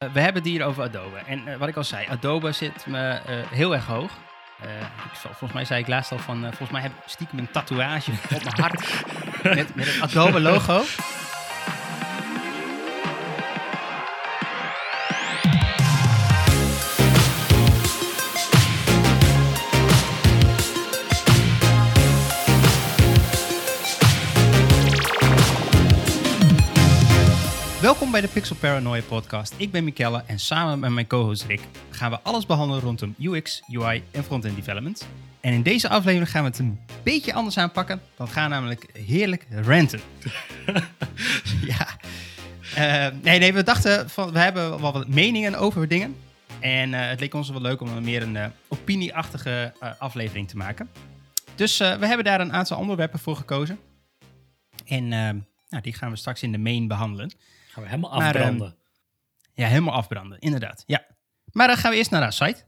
Eh, we hebben het hier over Adobe. En uh, wat ik al zei, Adobe zit me uh, heel erg hoog. Ik, volgens mij zei ik laatst al van, volgens mij heb ik stiekem een tatoeage op mijn hart met, met het Adobe logo. Welkom bij de Pixel Paranoia podcast. Ik ben Mikelle en samen met mijn co-host Rick gaan we alles behandelen rondom UX, UI en front-end development. En in deze aflevering gaan we het een beetje anders aanpakken. Dan gaan namelijk heerlijk ranten. ja. Uh, nee, nee, we dachten van we hebben wel wat meningen over dingen. En uh, het leek ons wel leuk om meer een uh, opinieachtige aflevering te maken. Dus we hebben daar een aantal onderwerpen voor gekozen. En nou, die gaan we straks in de main behandelen. Gaan we helemaal afbranden. Ehm, ja, helemaal afbranden, inderdaad. Ja. Maar dan gaan we eerst naar de site.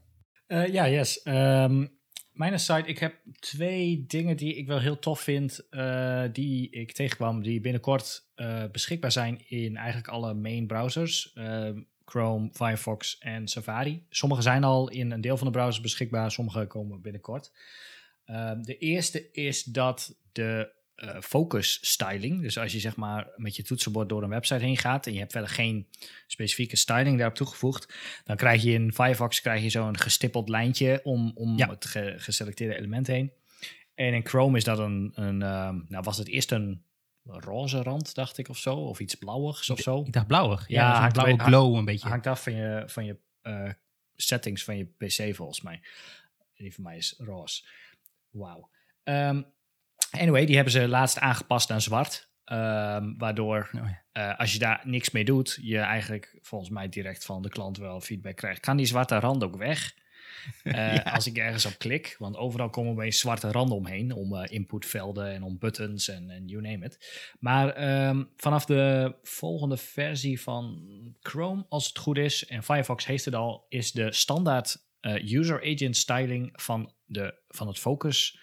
Uh, ja, yes. Um, mijn site, ik heb twee dingen die ik wel heel tof vind, uh, die ik tegenkwam, die binnenkort uh, beschikbaar zijn in eigenlijk alle main browsers. Ehm, Chrome, Firefox en Safari. Sommige zijn al in een deel van de browsers beschikbaar, sommige komen binnenkort. de eerste is dat de uh, focus styling. Dus als je zeg maar met je toetsenbord door een website heen gaat en je hebt verder geen specifieke styling daarop toegevoegd, dan krijg je in Firefox krijg je zo'n gestippeld lijntje om, om het geselecteerde element heen. En in Chrome is dat een, een uh, nou was het eerst een roze rand, dacht ik, of zo, of iets blauwigs of zo. Ik dacht blauwig. Ja, ja een blauwe glow een beetje. Hangt af van je, van je uh, settings van je PC volgens mij. Die van mij is roze. Wauw. Um, Anyway, die hebben ze laatst aangepast naar zwart. Um, waardoor oh uh, als je daar niks mee doet, je eigenlijk volgens mij direct van de klant wel feedback krijgt. Kan die zwarte rand ook weg? Uh, ja. Als ik ergens op klik, want overal komen opeens zwarte randen omheen, om uh, inputvelden en om buttons en, en you name it. Maar um, vanaf de volgende versie van Chrome, als het goed is, en Firefox heeft het al, is de standaard user agent styling van, de, van het focus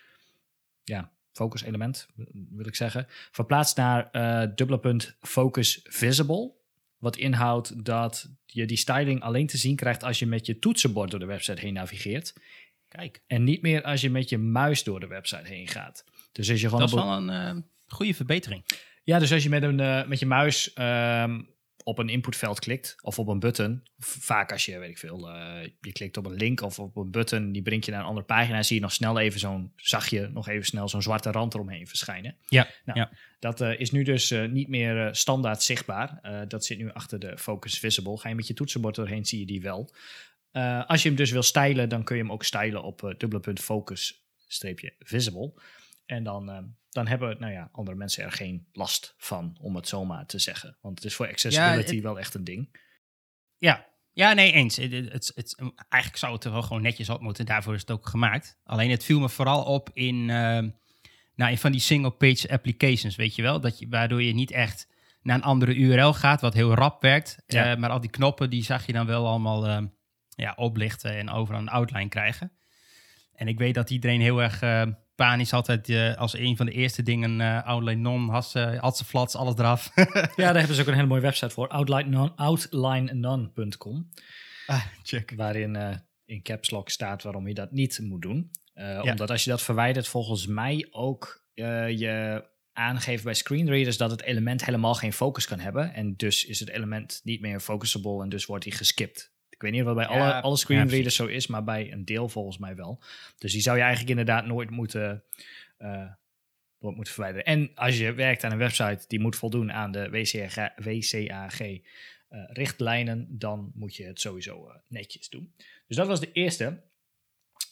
ja, focus element, wil ik zeggen, verplaatst naar uh, dubbele punt focus visible. Wat inhoudt dat je die styling alleen te zien krijgt als je met je toetsenbord door de website heen navigeert. Kijk. En niet meer als je met je muis door de website heen gaat. Dus als je gewoon dat is wel een uh, goede verbetering. Ja, dus als je met, een, uh, met je muis um, op een inputveld klikt of op een button, vaak als je, weet ik veel, uh, je klikt op een link of op een button, die brengt je naar een andere pagina, zie je nog snel even zo'n, zag je nog even snel zo'n zwarte rand eromheen verschijnen. Ja. Nou, ja. Dat uh, is nu dus uh, niet meer standaard zichtbaar. dat zit nu achter de Focus Visible. Ga je met je toetsenbord doorheen, zie je die wel. als je hem dus wil stylen, dan kun je hem ook stylen op dubbele punt focus streepje visible. En dan, dan hebben nou ja, andere mensen er geen last van, om het zomaar te zeggen. Want het is voor accessibility wel echt een ding. Ja, ja nee, eens. Het, het, het, eigenlijk zou het er wel gewoon netjes op moeten. Daarvoor is het ook gemaakt. Alleen het viel me vooral op in, uh, nou, in van die single-page applications, weet je wel. Dat je, waardoor je niet echt naar een andere URL gaat, wat heel rap werkt. Ja. Uh, maar al die knoppen, die zag je dan wel allemaal uh, ja, oplichten en overal een outline krijgen. En ik weet dat iedereen heel erg panisch altijd uh, als een van de eerste dingen uh, outline non, hassen, ze flats, alles eraf. ja, daar hebben ze ook een hele mooie website voor, outline outlinenon.com. Ah, check. Waarin uh, in caps lock staat waarom je dat niet moet doen. Ja. Omdat als je dat verwijdert, volgens mij ook je aangeeft bij screenreaders dat het element helemaal geen focus kan hebben. En dus is het element niet meer focusable en dus wordt hij geskipt. Ik weet niet of dat bij alle, alle screenreaders zo is, maar bij een deel volgens mij wel. Dus die zou je eigenlijk inderdaad nooit moeten, uh, nooit moeten verwijderen. En als je werkt aan een website die moet voldoen aan de WCAG, WCAG uh, richtlijnen, dan moet je het sowieso uh, netjes doen. Dus dat was de eerste.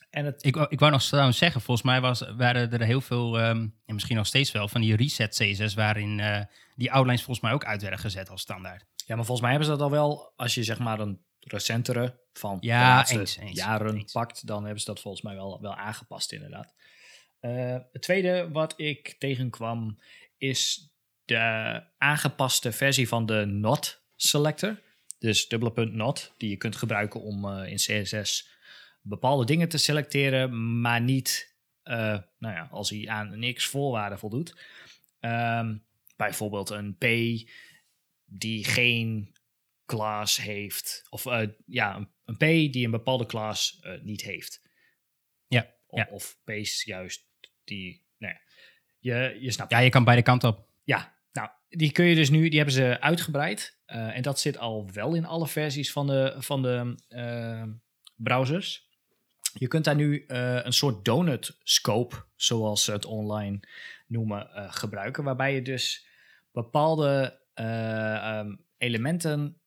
En het... ik, ik wou nog trouwens zeggen, volgens mij was, waren er heel veel, um, en misschien nog steeds wel, van die reset CSS waarin uh, die outlines volgens mij ook uit werden gezet als standaard. Ja, maar volgens mij hebben ze dat al wel, als je zeg maar een recentere van ja, de eens, eens, jaren eens. pakt, dan hebben ze dat volgens mij wel, wel aangepast inderdaad. Uh, het tweede wat ik tegenkwam is de aangepaste versie van de not selector. Dus dubbele punt not, die je kunt gebruiken om uh, in CSS bepaalde dingen te selecteren, maar niet uh, nou ja, als hij aan niks voorwaarden voldoet. Um, bijvoorbeeld een P die geen class heeft. Of eh, ja, een, een P die een bepaalde class eh, niet heeft. Ja, Of, ja. of P's juist die... Nou ja, je, je snapt Ja, je kan beide kanten op. Ja, nou, die kun je dus nu, die hebben ze uitgebreid. Eh, en dat zit al wel in alle versies van de, van de browsers. Je kunt daar nu een soort donut scope, zoals ze het online noemen, gebruiken. Waarbij je dus bepaalde eh, ehm, elementen,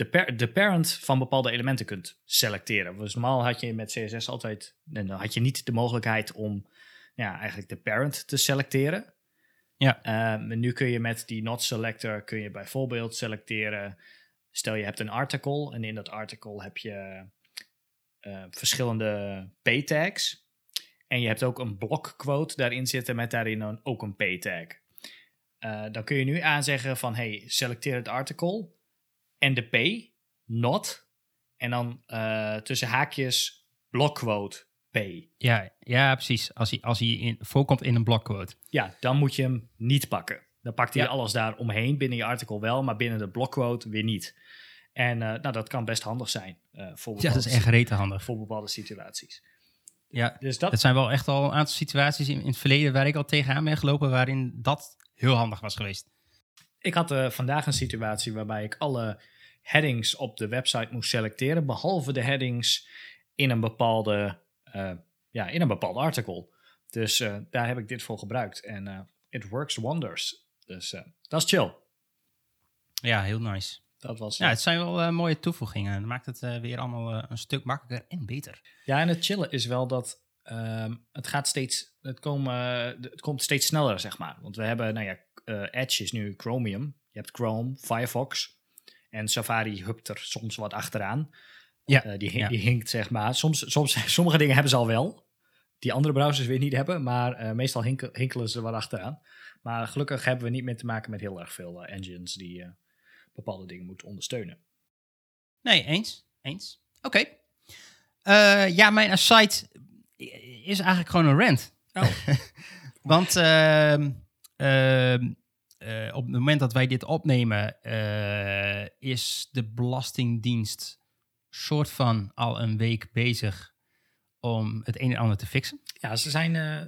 de, par- de parent van bepaalde elementen kunt selecteren. Dus normaal had je met CSS altijd, en dan had je niet de mogelijkheid om ja, eigenlijk de parent te selecteren. Ja. Ehm, en nu kun je met die not selector kun je bijvoorbeeld selecteren. Stel je hebt een article en in dat article heb je eh, verschillende p-tags. En je hebt ook een blokquote daarin zitten met daarin een, ook een p-tag. Eh, dan kun je nu aanzeggen van hey, selecteer het article en de p, not. En dan eh, tussen haakjes blokquote p. Ja, ja precies. Als hij, als hij in, voorkomt in een blokquote. Ja, dan moet je hem niet pakken. Dan pakt hij Ja. alles daar omheen, binnen je artikel wel, maar binnen de blokquote weer niet. En eh, nou, dat kan best handig zijn eh, voor, Ja, dat is echt rete handig. voor bepaalde situaties. Ja, Dus dat, dat zijn wel echt al een aantal situaties in, in het verleden waar ik al tegenaan ben gelopen waarin dat heel handig was geweest. Ik had eh, vandaag een situatie waarbij ik alle headings op de website moest selecteren, behalve de headings in een bepaalde, eh, ja, in een bepaald artikel. Dus eh, daar heb ik dit voor gebruikt. En it works wonders. Dus dat is chill. Ja, heel nice. Dat was, Ja, het zijn wel mooie toevoegingen. Dat maakt het weer allemaal een stuk makkelijker en beter. Ja, en het chillen is wel dat ehm, het gaat steeds, het, komen, het komt steeds sneller, zeg maar. Want we hebben, nou ja, Edge is nu Chromium. Je hebt Chrome, Firefox en Safari hupt er soms wat achteraan. Ja, Eh, die, ja. die hinkt, zeg maar. Soms, soms, sommige dingen hebben ze al wel, die andere browsers weer niet hebben, maar eh, meestal hinkelen ze wat achteraan. Maar gelukkig hebben we niet meer te maken met heel erg veel eh, engines die eh, bepaalde dingen moeten ondersteunen. Nee, eens. Eens. Oké. Eh, ja, mijn aside is eigenlijk gewoon een rant. Oh. Want eh, op het moment dat wij dit opnemen, eh, is de Belastingdienst soort van al een week bezig om het een en ander te fixen. Ja, ze zijn eh,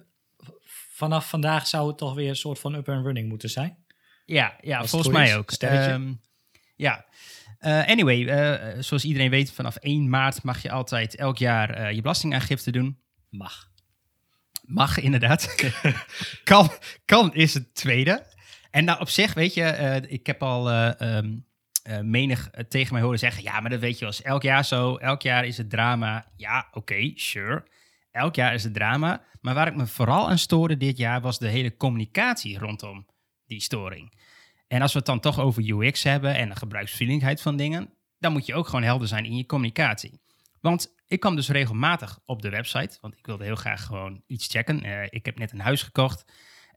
vanaf vandaag zou het toch weer een soort van up and running moeten zijn. Ja, ja Als volgens mij is, ook. Ehm, ja. Anyway, zoals iedereen weet, vanaf 1 maart mag je altijd elk jaar je belastingaangifte doen. Mag. Mag inderdaad. kan, kan is het tweede. En nou op zich, weet je, eh, ik heb al eh, ehm, eh, menig tegen mij horen zeggen... ja, maar dat weet je is elk jaar zo. Elk jaar is het drama. Ja, oké, sure. Elk jaar is het drama. Maar waar ik me vooral aan stoorde dit jaar... was de hele communicatie rondom die storing. En als we het dan toch over UX hebben... en de gebruiksvriendelijkheid van dingen... dan moet je ook gewoon helder zijn in je communicatie. Want ik kwam dus regelmatig op de website, want ik wilde heel graag gewoon iets checken. Ik heb net een huis gekocht.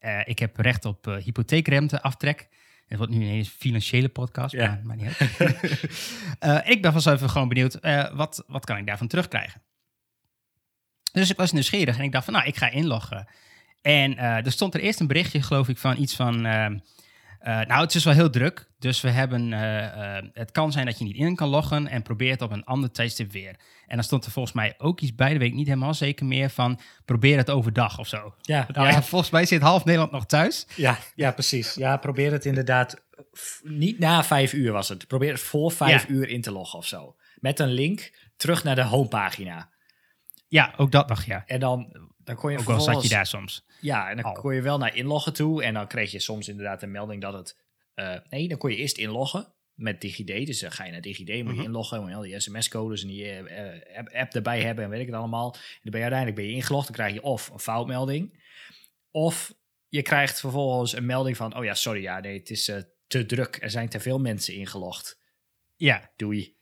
Eh, ik heb recht op uh, hypotheekrenteaftrek. Het wordt nu een hele financiële podcast, Ja. maar, maar niet uit. uh, ik ben vanzelf even gewoon benieuwd, wat, wat kan ik daarvan terugkrijgen? Dus ik was nieuwsgierig en ik dacht van, nou, ik ga inloggen. En er stond er eerst een berichtje, geloof ik, van iets van... Uh, nou, het is wel heel druk, dus we hebben... Uh, het kan zijn dat je niet in kan loggen en probeer het op een ander tijdstip weer. En dan stond er volgens mij ook iets bij, dat weet ik niet helemaal zeker meer, van probeer het overdag of zo. Ja, nou, ja. volgens mij zit half Nederland nog thuis. Ja, ja precies. Ja, probeer het inderdaad niet na vijf uur was het. Probeer het voor vijf ja. uur in te loggen of zo. Met een link terug naar de homepagina. Ja, ook dat nog, ja. En dan, dan kon je ook wel zat je daar soms. Ja, en dan Oh. kon je wel naar inloggen toe. En dan kreeg je soms inderdaad een melding dat het... Uh, nee, dan kon je eerst inloggen met DigiD. Dus dan ga je naar DigiD, moet je Mhm. inloggen. Moet je al die sms-codes en die uh, app, app erbij hebben en weet ik het allemaal. En dan ben je uiteindelijk ben je ingelogd. Dan krijg je of een foutmelding. Of je krijgt vervolgens een melding van... Oh ja, sorry, ja, nee, het is uh, te druk. Er zijn te veel mensen ingelogd. Ja, Doei.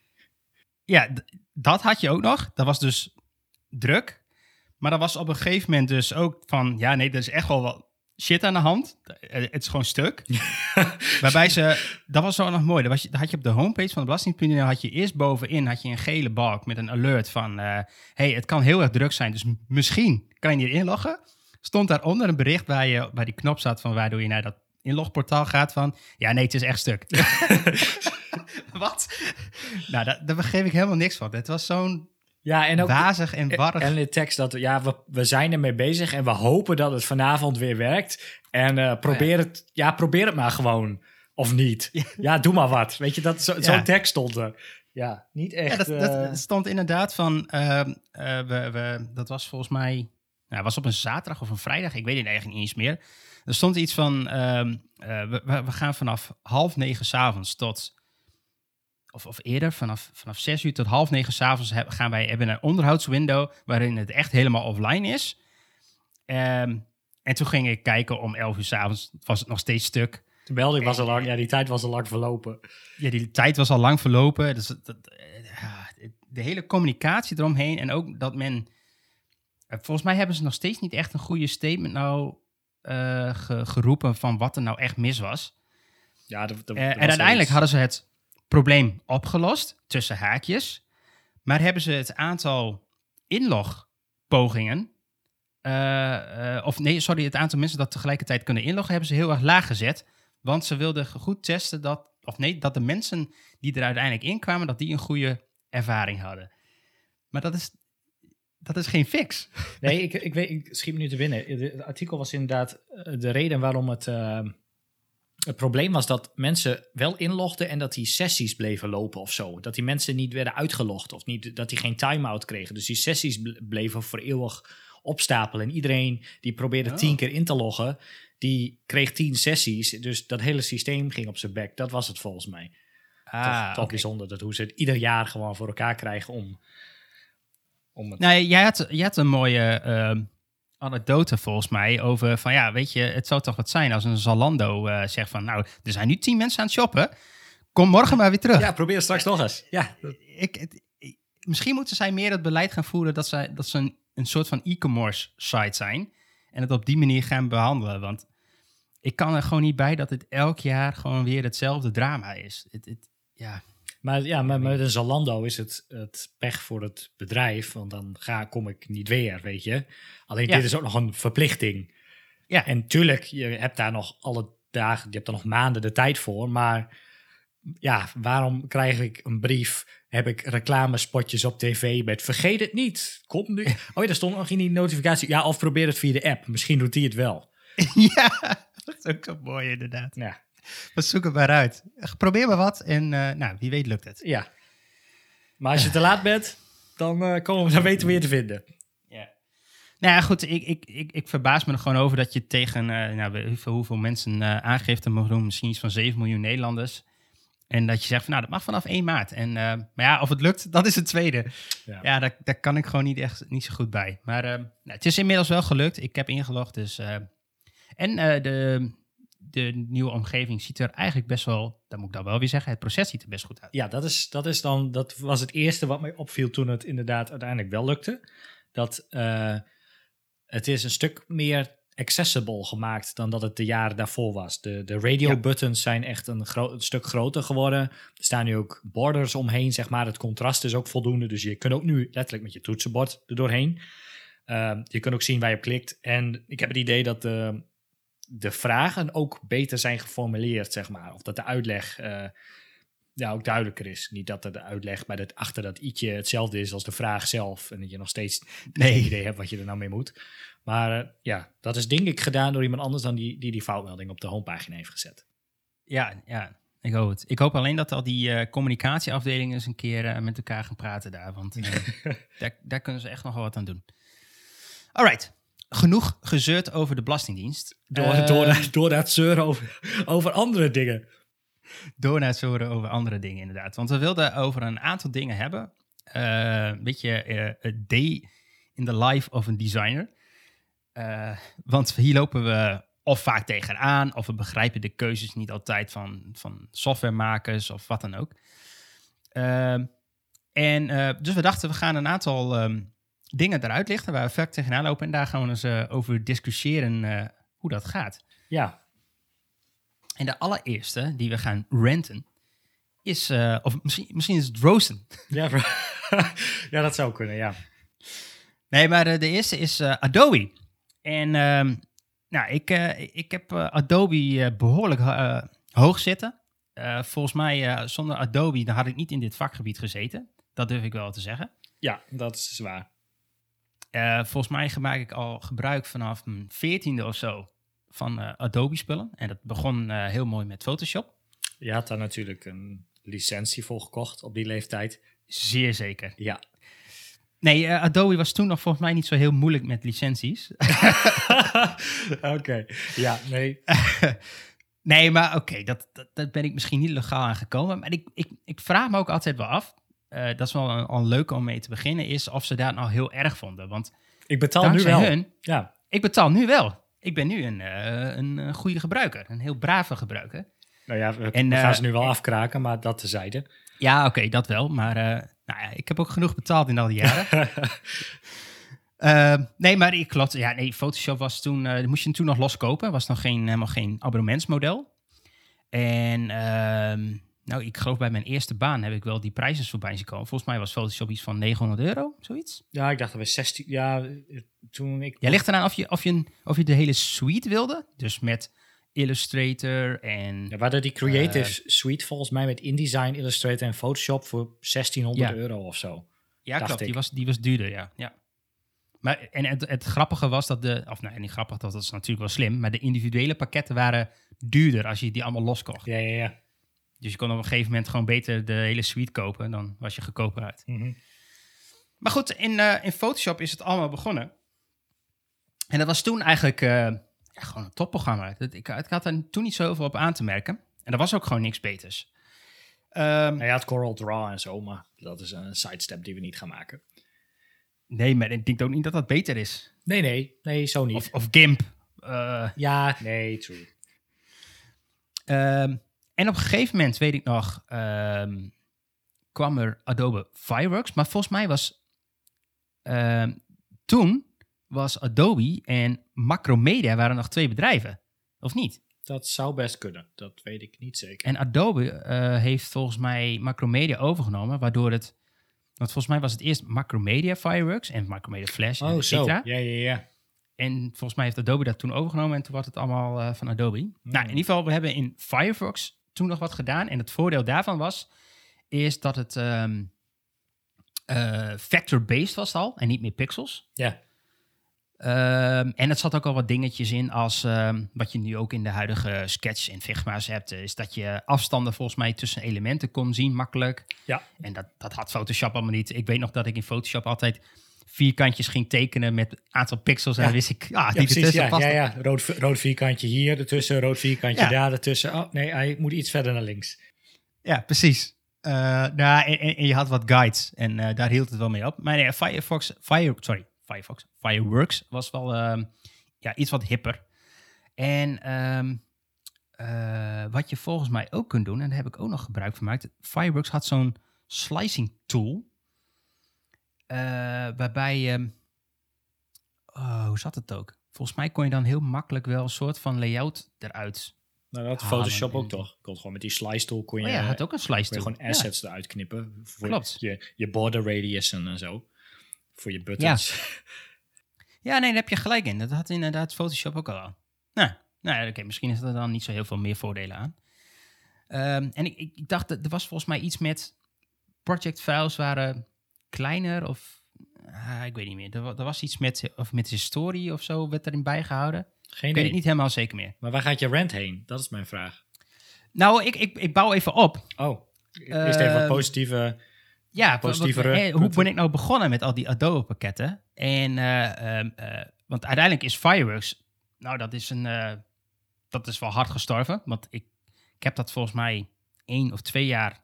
ja d- dat had je ook nog. Dat was dus druk. Maar dat was op een gegeven moment dus ook van... Ja, nee, er is echt wel wat shit aan de hand. Eh, Het is gewoon stuk. Waarbij ze... Dat was zo nog mooi. Dat, was, dat had je op de homepage van de Belasting.nl... had je eerst bovenin had je een gele balk met een alert van... eh hey, het kan heel erg druk zijn, dus misschien kan je niet inloggen. Stond daaronder een bericht waar, je, waar die knop zat van... waardoor je naar dat inlogportaal gaat van... Ja, nee, het is echt stuk. Wat? Nou, daar, daar begreep ik helemaal niks van. Het was zo'n Ja, en ook wazig en warrig. en in de tekst dat ja, we, we zijn ermee bezig en we hopen dat het vanavond weer werkt. En eh, probeer, het, ja, probeer het maar gewoon. Of niet. Ja, doe maar wat. Weet je, dat, zo, zo'n Ja. tekst stond er. Ja, niet echt. Ja, dat, eh, dat stond inderdaad van. ehm, eh, we, we, dat was volgens mij. Nou, het was op een zaterdag of een vrijdag. Ik weet het eigenlijk niet eens meer. Er stond iets van. ehm, eh, we, we, we gaan vanaf half negen s'avonds tot. Of, of eerder, vanaf, vanaf zes uur tot half negen s'avonds gaan wij hebben een onderhoudswindow. waarin het echt helemaal offline is. Ehm, en toen ging ik kijken om elf uur s'avonds. Was het nog steeds stuk. de melding was al lang. Ja, die tijd was al lang verlopen. ja, die tijd was al lang verlopen. Dus dat, dat, eh, ja, de hele communicatie eromheen en ook dat men... eh, Volgens mij hebben ze nog steeds niet echt een goede statement nou eh, ge- geroepen van wat er nou echt mis was. Ja, dat, dat- dat en uiteindelijk hadden ze het probleem opgelost, tussen haakjes. Maar hebben ze het aantal inlogpogingen... eh, eh, of nee, sorry, het aantal mensen dat tegelijkertijd kunnen inloggen... hebben ze heel erg laag gezet. Want ze wilden goed testen dat... Of nee, dat de mensen die er uiteindelijk in kwamen... dat die een goede ervaring hadden. Maar dat is, dat is geen fix. Nee, ik, ik, weet, ik schiet me nu te binnen. De- Het artikel was inderdaad eh, de reden waarom het... het probleem was dat mensen wel inlogden en dat die sessies bleven lopen of zo. Dat die mensen niet werden uitgelogd of niet, dat die geen time-out kregen. Dus die sessies ble- bleven voor eeuwig opstapelen. En iedereen die probeerde Oh. tien keer in te loggen, die kreeg tien sessies. Dus dat hele systeem ging op zijn bek. Dat was het volgens mij. Ah, toch toch bijzonder dat hoe ze het ieder jaar gewoon voor elkaar krijgen om... om het, Nou, jij had, jij had een mooie ehm, anekdote volgens mij over van ja, weet je, het zou toch wat zijn als een Zalando eh, zegt van nou, er zijn nu tien mensen aan het shoppen, kom morgen maar weer terug. ja, probeer straks nog eens. Ja, Ik, het- misschien moeten zij meer het beleid gaan voeren dat, zij, dat ze een, een soort van e-commerce site zijn en het op die manier gaan behandelen, want ik kan er gewoon niet bij dat het elk jaar gewoon weer hetzelfde drama is. Het, het, ja, Maar ja, met een Zalando is het, het pech voor het bedrijf, want dan ga, kom ik niet weer, weet je. Alleen Ja. dit is ook nog een verplichting. Ja. En tuurlijk, je hebt daar nog alle dagen, je hebt er nog maanden de tijd voor, maar ja, waarom krijg ik een brief, heb ik reclamespotjes op tv met vergeet het niet, kom nu. Oh ja, daar stond nog in die notificatie, ja, of probeer het via de app, misschien doet die het wel. ja, dat is ook zo mooi inderdaad. Ja, We zoeken het maar uit. Probeer maar wat en eh, nou, wie weet lukt het. ja. Maar als je te laat bent, dan, eh, komen we, dan weten we je te vinden. Ja. Nou ja, goed, ik, ik, ik, ik verbaas me er gewoon over dat je tegen eh, nou, weet ik veel hoeveel mensen aangifte mag doen, misschien iets van 7 miljoen Nederlanders. En dat je zegt van nou, dat mag vanaf 1 maart. En, maar ja, of het lukt, dat is het tweede. Ja. Ja, daar, daar kan ik gewoon niet echt niet zo goed bij. Maar eh, nou, het is inmiddels wel gelukt. Ik heb ingelogd, dus. eh, en de, de nieuwe omgeving ziet er eigenlijk best wel, dat moet ik dan wel weer zeggen, het proces ziet er best goed uit. Ja, dat, is, dat, is dan, dat was het eerste wat mij opviel toen het inderdaad uiteindelijk wel lukte. Dat eh, het is een stuk meer accessible gemaakt dan dat het de jaren daarvoor was. De, de radio Ja. buttons zijn echt een, een stuk groter geworden. Er staan nu ook borders omheen, zeg maar. Het contrast is ook voldoende. Dus je kunt ook nu letterlijk met je toetsenbord er doorheen. Ehm, je kunt ook zien waar je op klikt. En ik heb het idee dat de, de vragen ook beter zijn geformuleerd, zeg maar. Of dat de uitleg eh, ja, ook duidelijker is. Niet dat de uitleg bij dat, achter dat i'tje hetzelfde is als de vraag zelf. En dat je nog steeds Nee. geen idee hebt wat je er nou mee moet. Maar eh, ja, dat is denk ik gedaan door iemand anders dan die die, die foutmelding op de homepagina heeft gezet. Ja, ja, ik hoop het. Ik hoop alleen dat al die eh, communicatieafdelingen eens een keer met elkaar gaan praten daar. Want daar, daar kunnen ze echt nog wel wat aan doen. Alright, genoeg gezeurd over de Belastingdienst. Door, Eh, door, door dat zeuren over, over andere dingen. door naar het zoren over andere dingen inderdaad. Want we wilden over een aantal dingen hebben. Eh, Een beetje eh, a day in the life of een designer. Eh, want hier lopen we of vaak tegenaan, of we begrijpen de keuzes niet altijd van, van softwaremakers of wat dan ook. Ehm, en eh, dus we dachten, we gaan een aantal ehm, dingen eruit lichten waar we vaak tegenaan lopen. En daar gaan we eens eh, over discussiëren eh, hoe dat gaat. Ja, En de allereerste die we gaan renten is, eh, of misschien, misschien is het roosten. ja, ja dat zou kunnen, ja. Nee, maar de eerste is Adobe. En ehm, nou, ik, ik heb Adobe eh, behoorlijk eh, hoog zitten. Volgens mij, zonder Adobe, dan had ik niet in dit vakgebied gezeten. Dat durf ik wel te zeggen. Ja, dat is waar. Eh, volgens mij maak ik al gebruik vanaf mijn veertiende of zo van eh, Adobe-spullen. En dat begon eh, heel mooi met Photoshop. Je had daar natuurlijk een licentie voor gekocht op die leeftijd. Zeer zeker. Ja. Nee, Adobe was toen nog volgens mij niet zo heel moeilijk met licenties. Oké. Ja, nee. nee, maar oké, dat, dat, dat ben ik misschien niet legaal aangekomen. Maar ik, ik, ik vraag me ook altijd wel af, eh, dat is wel een, al leuk om mee te beginnen, is of ze dat nou heel erg vonden. Want Ik betaal nu wel. hun, Ja. ik betaal nu wel. Ik ben nu een, eh, een, eh, goede gebruiker, een heel brave gebruiker. Nou ja, we, En, we gaan ze nu wel afkraken, maar dat tezijde. Ja, oké, dat wel. Maar nou ja, ik heb ook genoeg betaald in al die jaren. Nee, maar ik klopt. Ja, nee, Photoshop was toen, eh, moest je toen nog loskopen. Was nog geen, helemaal geen abonnementsmodel. En ehm, nou, ik geloof bij mijn eerste baan heb ik wel die prijzen voorbij zien komen. Volgens mij was Photoshop iets van 900 euro, zoiets. ja, ik dacht dat we 16... Ja, eh, toen ik... Ja, ligt eraan of je, of, je, een- of je de hele suite wilde. Dus met Illustrator en... Ja, we hadden die Creative Suite volgens mij met InDesign, Illustrator en Photoshop voor 1600 Ja. euro of zo. Ja, klopt. Die was, die was duurder, ja. ja. Maar, en het, het grappige was dat de... Of nee, niet grappig, dat is natuurlijk wel slim. Maar de individuele pakketten waren duurder als je die allemaal los kocht. Ja, ja, ja. Dus je kon op een gegeven moment gewoon beter de hele suite kopen. Dan was je goedkoper uit. Mhm. Maar goed, in, eh, in Photoshop is het allemaal begonnen. En dat was toen eigenlijk eh, ja, gewoon een topprogramma. Dat, ik, ik had er toen niet zoveel op aan te merken. En er was ook gewoon niks beters. Ehm, Hij had Coral Draw en zo, maar dat is een sidestep die we niet gaan maken. nee, maar ik denk ook niet dat dat beter is. Nee, nee, nee, zo niet. Of, of GIMP. Eh, ja, nee, true. Ehm, en op een gegeven moment, weet ik nog, ehm, kwam er Adobe Fireworks. Maar volgens mij was ehm, toen was Adobe en Macromedia waren nog twee bedrijven. Of niet? Dat zou best kunnen, dat weet ik niet zeker. En Adobe eh, heeft volgens mij Macromedia overgenomen, waardoor het... Want volgens mij was het eerst Macromedia Fireworks en Macromedia Flash en oh, et cetera. Ja, ja, ja. En volgens mij heeft Adobe dat toen overgenomen en toen was het allemaal eh, van Adobe. Hmm. Nou, in ieder geval, we hebben in Firefox toen nog wat gedaan. En het voordeel daarvan was, is dat het ehm, eh, vector-based was al en niet meer pixels. Ja, Ehm, en het zat ook al wat dingetjes in als ehm, wat je nu ook in de huidige sketch en Figma's hebt, eh, is dat je afstanden volgens mij tussen elementen kon zien makkelijk. ja. En dat, dat had Photoshop allemaal niet. Ik weet nog dat ik in Photoshop altijd vierkantjes ging tekenen met een aantal pixels. En Ja. dan wist ik, ah, Ja, die precies. ertussen Ja, past. ja, ja. Rood, rood vierkantje hier ertussen, rood vierkantje Ja. daar ertussen. Oh, nee, hij moet iets verder naar links. Ja, precies. Eh, nou, en, en- en je had wat guides en eh, daar hield het wel mee op. Maar nee, Firefox, Fire, sorry, Firefox, Fireworks was wel ehm, ja, iets wat hipper. En ehm, eh, wat je volgens mij ook kunt doen, en daar heb ik ook nog gebruik van gemaakt. Fireworks had zo'n slicing tool, waarbij je, oh, hoe zat het ook? Volgens mij kon je dan heel makkelijk wel een soort van layout eruit. Nou, dat had Halen Photoshop ook toch? Kon gewoon met die slice tool kon je, Oh ja, had ook een slice je tool. gewoon assets eruit knippen. Voor Klopt. Je, je border radius en, zo. Voor je buttons. Ja, nee, daar heb je gelijk in. Dat had inderdaad Photoshop ook al. aan. Nou, nou ja, oké, misschien is er dan niet zo heel veel meer voordelen aan. Ehm, en ik, ik, ik dacht, dat er was volgens mij iets met project files waren kleiner of... ah, ik weet niet meer. Er, wa- er was iets met, of met historie of zo werd erin bijgehouden. Geen Ik weet het niet helemaal zeker meer. Maar waar gaat je rant heen? Dat is mijn vraag. Nou, ik, ik, ik bouw even op. Oh, eerst even wat Ehm, positieve... Ja, wat- Positievere wat- eh, hoe ben ik nou begonnen met al die Adobe-pakketten? En, eh, ehm, eh, want uiteindelijk is Fireworks, nou, dat is, een, eh, dat is wel hard gestorven. Want ik, ik heb dat volgens mij één of twee jaar,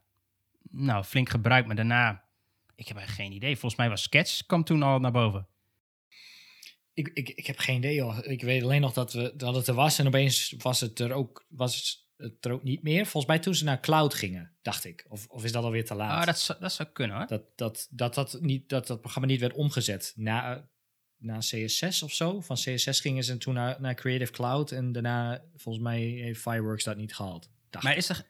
nou, flink gebruikt. Maar daarna, ik heb eigenlijk geen idee. Volgens mij was Sketch, kwam toen al naar boven. Ik, ik, ik heb geen idee, joh. Ik weet alleen nog dat, we, dat het er was en opeens was het er ook, was het er ook niet meer. Volgens mij toen ze naar cloud gingen, dacht ik. Of, of is dat alweer te laat? Ah, dat, zou- dat zou kunnen hoor. dat, dat, dat, dat, niet, dat dat programma niet werd omgezet na, na CSS of zo. Van CSS gingen ze toen naar, naar Creative Cloud en daarna, volgens mij, heeft Fireworks dat niet gehaald. Maar ik. is er,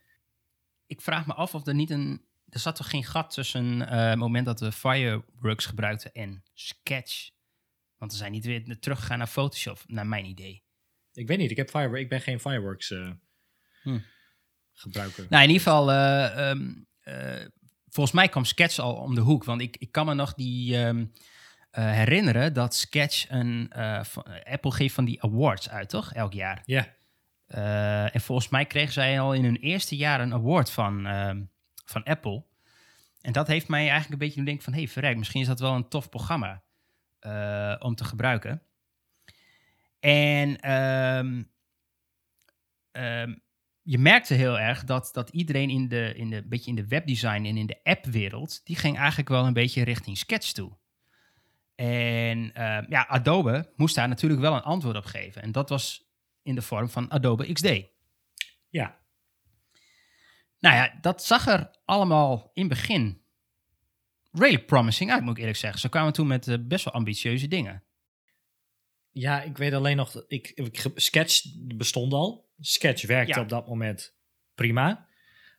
ik vraag me af of er niet een, er zat toch geen gat tussen eh, het moment dat we Fireworks gebruikten en Sketch? Want we zijn niet weer teruggegaan naar Photoshop, naar mijn idee. Ik weet niet, ik, heb Fireworks, ik ben geen Fireworks eh, Hm. gebruiker. Nou, in ieder geval, eh, ehm, eh, volgens mij kwam Sketch al om de hoek. Want ik, ik kan me nog die ehm, eh, herinneren dat Sketch een... Apple geeft van die awards uit, toch? Elk jaar. Ja, en volgens mij kregen zij al in hun eerste jaar een award van, ehm, van Apple. En dat heeft mij eigenlijk een beetje doen denken van... hé, hey, verrek, misschien is dat wel een tof programma eh, om te gebruiken. En ehm, ehm, je merkte heel erg dat, dat iedereen in de, in de, beetje in de webdesign en in de appwereld... die ging eigenlijk wel een beetje richting Sketch toe. En ehm, ja, Adobe moest daar natuurlijk wel een antwoord op geven. En dat was in de vorm van Adobe XD. ja. Nou ja, dat zag er allemaal in het begin redelijk promising uit, moet ik eerlijk zeggen. Ze kwamen toen met eh, best wel ambitieuze dingen. Ja, ik weet alleen nog, dat ik, ik, Sketch bestond al. Sketch werkte Ja. op dat moment prima.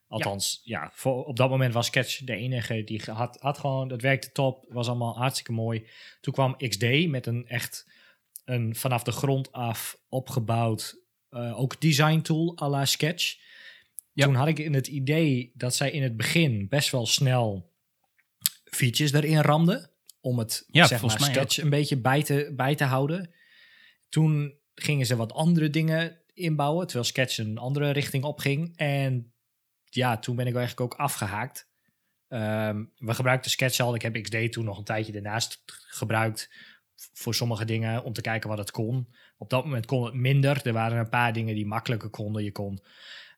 Althans, ja, voor, op dat moment was Sketch de enige die had, had gewoon, dat werkte top, was allemaal hartstikke mooi. Toen kwam XD met een echt, een vanaf de grond af opgebouwd, eh, ook design tool à la Sketch. Ja. Toen had ik in het idee dat zij in het begin best wel snel features erin ramden. Om het Ja, zeg maar, sketch een beetje bij te, bij te houden. Toen gingen ze wat andere dingen inbouwen, terwijl Sketch een andere richting opging. En ja, toen ben ik eigenlijk ook afgehaakt. Ehm, we gebruikten Sketch al. Ik heb XD toen nog een tijdje daarnaast gebruikt voor sommige dingen om te kijken wat het kon. Op dat moment kon het minder. Er waren een paar dingen die makkelijker konden. Je kon,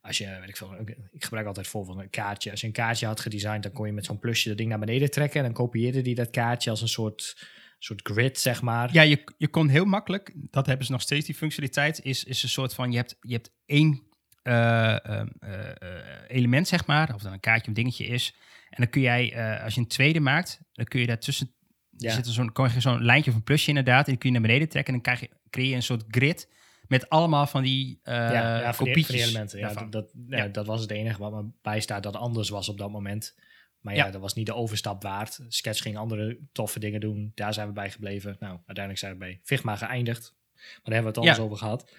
als je, weet ik veel, ik gebruik altijd voor van een kaartje. Als je een kaartje had gedesigned, dan kon je met zo'n plusje dat ding naar beneden trekken. En dan kopieerde die dat kaartje als een soort, soort grid, zeg maar. Ja, je, je kon heel makkelijk, dat hebben ze nog steeds, die functionaliteit, is, is een soort van, je hebt, je hebt één eh, eh, eh, element, zeg maar, of dan een kaartje of een dingetje is. En dan kun jij, als je een tweede maakt, dan kun je daartussen, Ja. er zit er zo'n, zo'n lijntje of een plusje inderdaad, en die kun je naar beneden trekken en dan krijg je, creëer je een soort grid met allemaal van die ja, ja van, die, kopietjes van die elementen. Ja, dat, dat, ja, dat was het enige wat me bijstaat dat anders was op dat moment. Maar ja, dat was niet de overstap waard. Sketch ging andere toffe dingen doen. Daar zijn we bij gebleven. Nou, uiteindelijk zijn we bij Figma geëindigd. Maar daar hebben we het eens over gehad.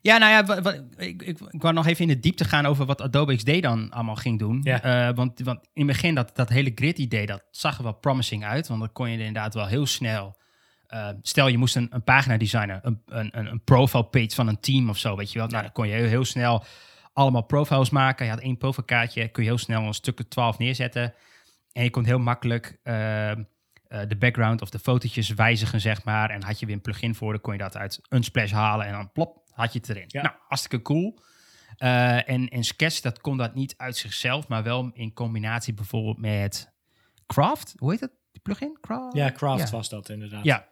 Ja, nou ja, ik, ik wou nog even in de diepte gaan over wat Adobe XD dan allemaal ging doen. Ja. Eh, want, want in het begin, dat, dat hele grid-idee, dat zag er wel promising uit. Want dan kon je inderdaad wel heel snel... eh, stel, je moest een, een pagina designen, een, een, een, een profile page van een team of zo, weet je wel. Nou, dan kon je heel, heel snel allemaal profiles maken. Je had één profilekaartje, kun je heel snel een stuk of 12 neerzetten. En je kon heel makkelijk eh, eh, de background of de fotootjes wijzigen, zeg maar. En had je weer een plugin voor, dan kon je dat uit Unsplash halen en dan plop, had je het erin. Ja. Nou, hartstikke cool. En, en Sketch, dat kon dat niet uit zichzelf, maar wel in combinatie bijvoorbeeld met Craft. Hoe heet dat? Die plugin? Craft? Ja, Craft Ja. was dat inderdaad. Ja,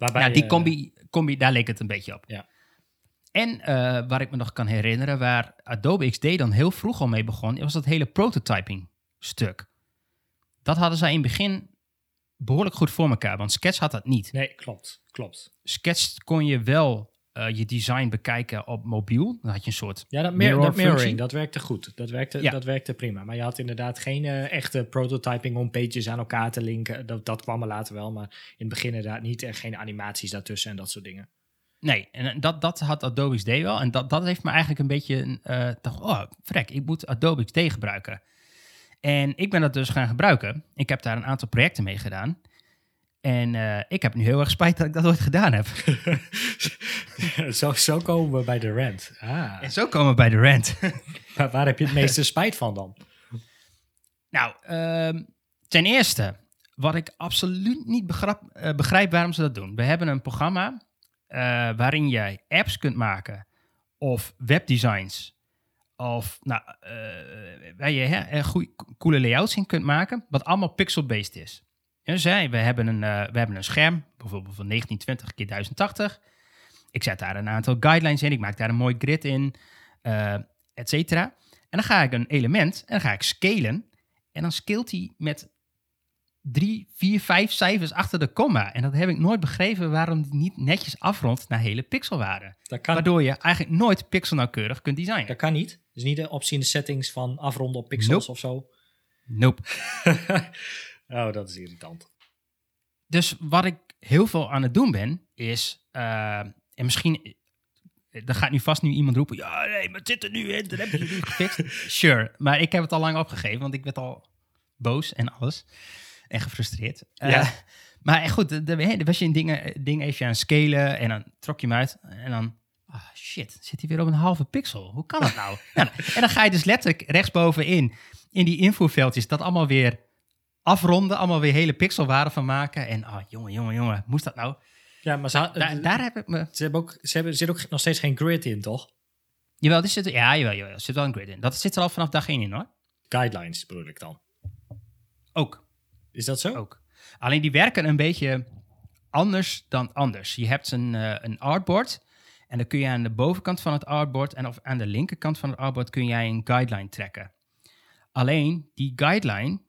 Waarbij, ja, die eh, combi, combi, daar leek het een beetje op. Ja. En eh, waar ik me nog kan herinneren, waar Adobe XD dan heel vroeg al mee begon, was dat hele prototyping stuk. Dat hadden zij in het begin behoorlijk goed voor elkaar, want Sketch had dat niet. Nee, klopt. Klopt. Sketch kon je wel eh, je design bekijken op mobiel. Dan had je een soort Ja, dat, mir Mirror dat mirroring, functie. dat werkte goed. Dat werkte, Ja. dat werkte prima. Maar je had inderdaad geen eh, echte prototyping om pages aan elkaar te linken. Dat, dat kwam er later wel, maar in het begin inderdaad niet. En geen animaties daartussen en dat soort dingen. Nee, en dat, dat had Adobe XD wel. En dat, dat heeft me eigenlijk een beetje... eh dacht, oh, vrek, ik moet Adobe XD gebruiken. En ik ben dat dus gaan gebruiken. Ik heb daar een aantal projecten mee gedaan. En eh, ik heb nu heel erg spijt dat ik dat ooit gedaan heb. zo, zo komen we bij de rant. Ah, En zo komen we bij de rant. waar, waar heb je het meeste spijt van dan? nou, ehm, ten eerste, wat ik absoluut niet begrap, eh, begrijp waarom ze dat doen. We hebben een programma eh, waarin jij apps kunt maken of webdesigns of nou, waar je hè, goeie, coole layouts in kunt maken, wat allemaal pixel-based is. Dus hè, we, hebben een, eh, we hebben een scherm, bijvoorbeeld van 1920 keer 1080. Ik zet daar een aantal guidelines in, ik maak daar een mooi grid in, eh et cetera. En dan ga ik een element en dan ga ik scalen. En dan scalt hij met drie, vier, vijf cijfers achter de komma. En dat heb ik nooit begrepen waarom die niet netjes afrondt naar hele pixelwaarden. Dat kan, Waardoor je eigenlijk nooit pixelnauwkeurig kunt designen. dat kan niet. Dus niet de optie in de settings van afronden op pixels Nope. of zo. Nope. oh, dat is irritant. Dus wat ik heel veel aan het doen ben, is... eh, en misschien er gaat nu vast nu iemand roepen, ja nee, maar het zit er nu in, dan heb je het niet gefixt. sure, maar ik heb het al lang opgegeven, want ik werd al boos en alles. En gefrustreerd. Eh, Ja. maar goed, dan was je een ding, ding even aan het scalen en dan trok je hem uit en dan... ah shit, zit hij weer op een halve pixel? Hoe kan dat nou? Ja, en dan ga je dus letterlijk rechtsbovenin, in die invoerveldjes, dat allemaal weer afronden, allemaal weer hele pixelwaarden van maken. En ah, jongen, jongen, jongen, moest dat nou? Ja, maar ze, Daar, daar heb ik me... ze hebben ook, ze hebben, zit ook nog steeds geen grid in, toch? Jawel, er zit, ja, jawel, jawel, er zit wel een grid in. Dat zit er al vanaf dag 1 in hoor. Guidelines bedoel ik dan. Ook, Is dat zo? ook. Alleen die werken een beetje anders dan anders. Je hebt een, eh, een artboard en dan kun je aan de bovenkant van het artboard en of aan de linkerkant van het artboard kun jij een guideline trekken. Alleen die guideline,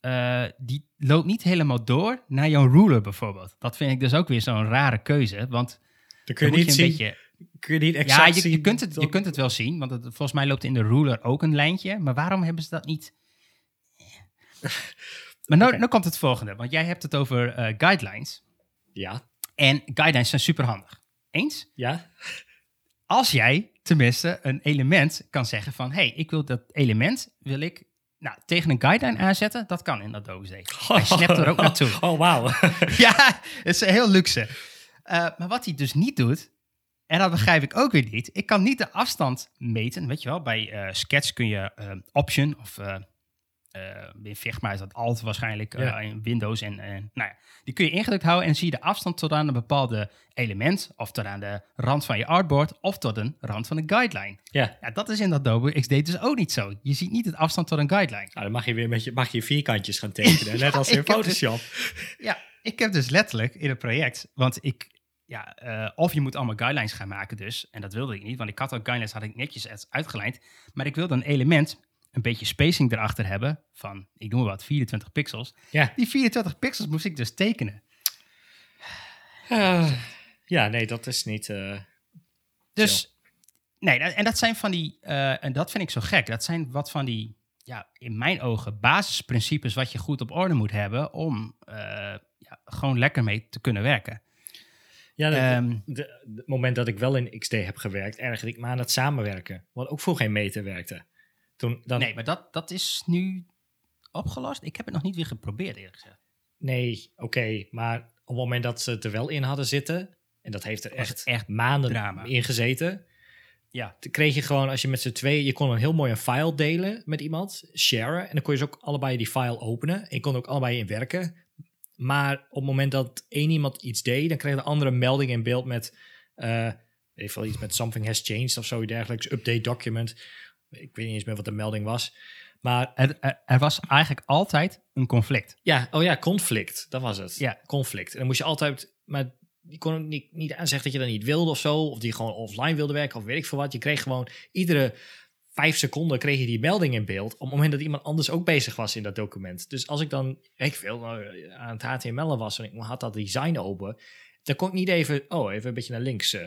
eh, die loopt niet helemaal door naar jouw ruler bijvoorbeeld. Dat vind ik dus ook weer zo'n rare keuze, want Dan kun dan je moet niet je een zien. beetje... Kun je niet Ja, exact je, zien. je, kunt het, je kunt het wel zien, want het, volgens mij loopt in de ruler ook een lijntje. Maar waarom hebben ze dat niet? Maar Oké. nou komt het volgende, want jij hebt het over eh, guidelines. Ja, En guidelines zijn superhandig. Eens? ja. Als jij tenminste een element kan zeggen van... hey, ik wil dat element wil ik nou, tegen een guideline aanzetten. Dat kan in Adobe Day. Hij snapt er ook naartoe. Oh, wauw. ja, het is heel luxe. Eh, maar wat hij dus niet doet, en dat begrijp ik ook weer niet. Ik kan niet de afstand meten. Weet je wel, bij eh, Sketch kun je eh, Option of in Figma is dat Alt waarschijnlijk eh, Ja. in Windows. En, en nou ja, die kun je ingedrukt houden en zie je de afstand tot aan een bepaalde element. Of tot aan de rand van je artboard of tot een rand van een guideline. ja. Ja, dat is in Adobe XD dus ook niet zo. Je ziet niet het afstand tot een guideline. Nou, dan mag je weer met je, mag je vierkantjes gaan tekenen. net als in dus- Photoshop. Ja, ik heb dus letterlijk in het project, want ik, ja, eh, of je moet allemaal guidelines gaan maken dus, en dat wilde ik niet, want ik had ook guidelines, had ik netjes uit- uitgelijnd, maar ik wilde een element, een beetje spacing erachter hebben, van, ik noem maar wat, 24 pixels. Ja. Die 24 pixels moest ik dus tekenen. Eh, ja, nee, dat is niet... eh, Dus, nee, en dat zijn van die, eh, en dat vind ik zo gek, dat zijn wat van die, ja, in mijn ogen, basisprincipes wat je goed op orde moet hebben om ja, gewoon lekker mee te kunnen werken. Ja, Ehm, het moment dat ik wel in XD heb gewerkt, ergerde ik me aan het samenwerken. Wat ook voor geen meter werkte. Toen, dan, Nee, maar dat, dat is nu opgelost. Ik heb het nog niet weer geprobeerd, eerlijk gezegd. Nee, oké, maar op het moment dat ze het er wel in hadden zitten, en dat heeft er echt, maanden drama. in gezeten, Ja, kreeg je gewoon, als je met z'n tweeën, je kon een heel mooi een file delen met iemand, sharen, en dan kon je dus ook allebei die file openen, en je kon ook allebei in werken. Maar op het moment dat één iemand iets deed, dan kreeg de andere een melding in beeld met, eh weet ik veel, iets met something has changed of zoiets dergelijks, update document. Ik weet niet eens meer wat de melding was. Maar er, er, er was eigenlijk altijd een conflict. Ja, oh ja, conflict. Dat was het. Ja. Conflict. En dan moest je altijd, maar je kon niet, niet aanzeggen dat je dat niet wilde of zo. Of die gewoon offline wilde werken of weet ik veel wat. Je kreeg gewoon iedere vijf seconden kreeg je die melding in beeld. Op het moment dat iemand anders ook bezig was in dat document. Dus als ik dan, ik veel, nou, aan het HTML'en was en ik had dat design open. Dan kon ik niet even, oh, even een beetje naar links eh,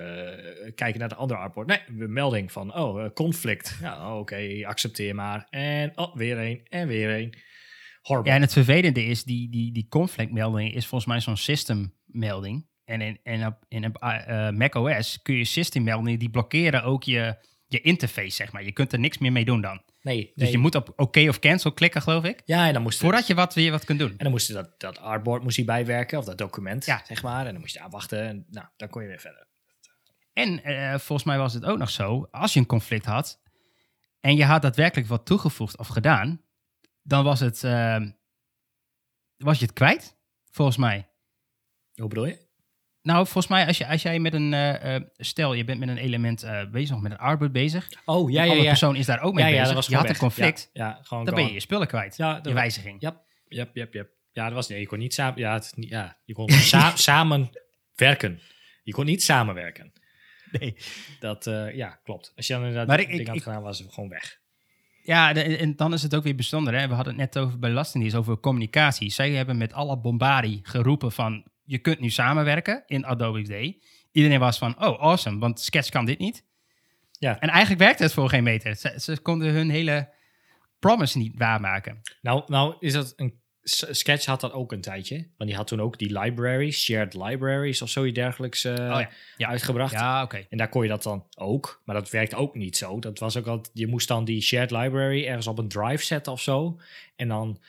kijken naar de andere artboard. Nee, een melding van, oh, eh, conflict. Ja, oh, oké, accepteer maar. En, oh, weer een en weer een. Horrible. Ja, en het vervelende is, die, die, die conflictmelding is volgens mij zo'n systemmelding. En in, en op, in op, eh, macOS kun je systemmeldingen, die blokkeren ook je, je interface, zeg maar. Je kunt er niks meer mee doen dan. Nee, Dus je moet op oké of cancel klikken, geloof ik. Ja, en dan moest Voordat je wat, weer wat kunt doen. En dan moest je dat, dat artboard moest hij bijwerken, of dat document, Ja. zeg maar. En dan moest je aanwachten en nou, dan kon je weer verder. En eh, volgens mij was het ook nog zo, als je een conflict had en je had daadwerkelijk wat toegevoegd of gedaan, dan was het, eh, was je het kwijt, volgens mij. Hoe bedoel je? Nou, volgens mij, als, je, als jij met een, eh, eh, stel je bent met een element eh, bezig, nog met een artboard bezig, Oh, ja, de ja, andere ja. persoon is daar ook mee ja, ja, bezig, dat was je had een conflict, Ja, ja gewoon dan ben je je spullen kwijt, Ja, je wijziging. Ja, ja, ja, ja. Ja, dat was nee, je kon niet samen. Ja, het, ja je kon sa samen werken. Je kon niet samenwerken. Nee. Dat, eh, ja, klopt. Als je dan inderdaad Maar ik- ding had ik- gedaan, was het gewoon weg. Ja, de- en dan is het ook weer bijzonder. Hè? We hadden het net over bij Belastingdienst over communicatie. Zij hebben met alle bombardie geroepen van... je kunt nu samenwerken in Adobe XD. Iedereen was van, oh, awesome, want Sketch kan dit niet. Ja. En eigenlijk werkte het voor geen meter. Ze, ze konden hun hele promise niet waarmaken. Nou, nou is dat een Sketch had dat ook een tijdje. Want die had toen ook die libraries, shared libraries of zoiets dergelijks eh, ja. Ja. uitgebracht. Ja, oké. En daar kon je dat dan ook. Maar dat werkte ook niet zo. Dat was ook al, je moest dan die shared library ergens op een drive zetten of zo. En dan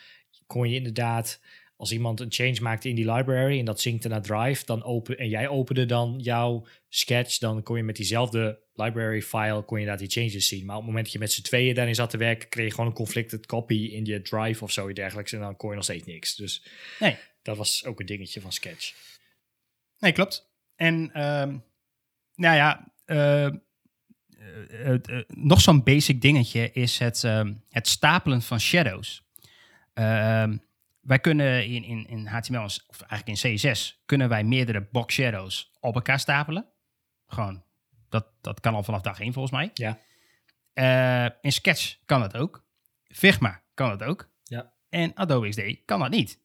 kon je inderdaad, als iemand een change maakte in die library en dat zinkte naar drive, dan open, en jij opende dan jouw sketch, dan kon je met diezelfde library file, kon je daar die changes zien. Maar op het moment dat je met z'n tweeën daarin zat te werken, kreeg je gewoon een conflicted copy in je drive of zoiets dergelijks. En dan kon je nog steeds niks. Dus Nee. dat was ook een dingetje van sketch. Nee, klopt. En ehm, nou ja, eh, eh, eh, nog zo'n basic dingetje is het, ehm, het stapelen van shadows. Ehm, wij kunnen in, in, in HTML, of eigenlijk in CSS, kunnen wij meerdere box shadows op elkaar stapelen. Gewoon, dat, dat kan al vanaf dag 1 volgens mij. Ja. Eh, in Sketch kan dat ook. Figma kan dat ook. Ja. En Adobe XD kan dat niet.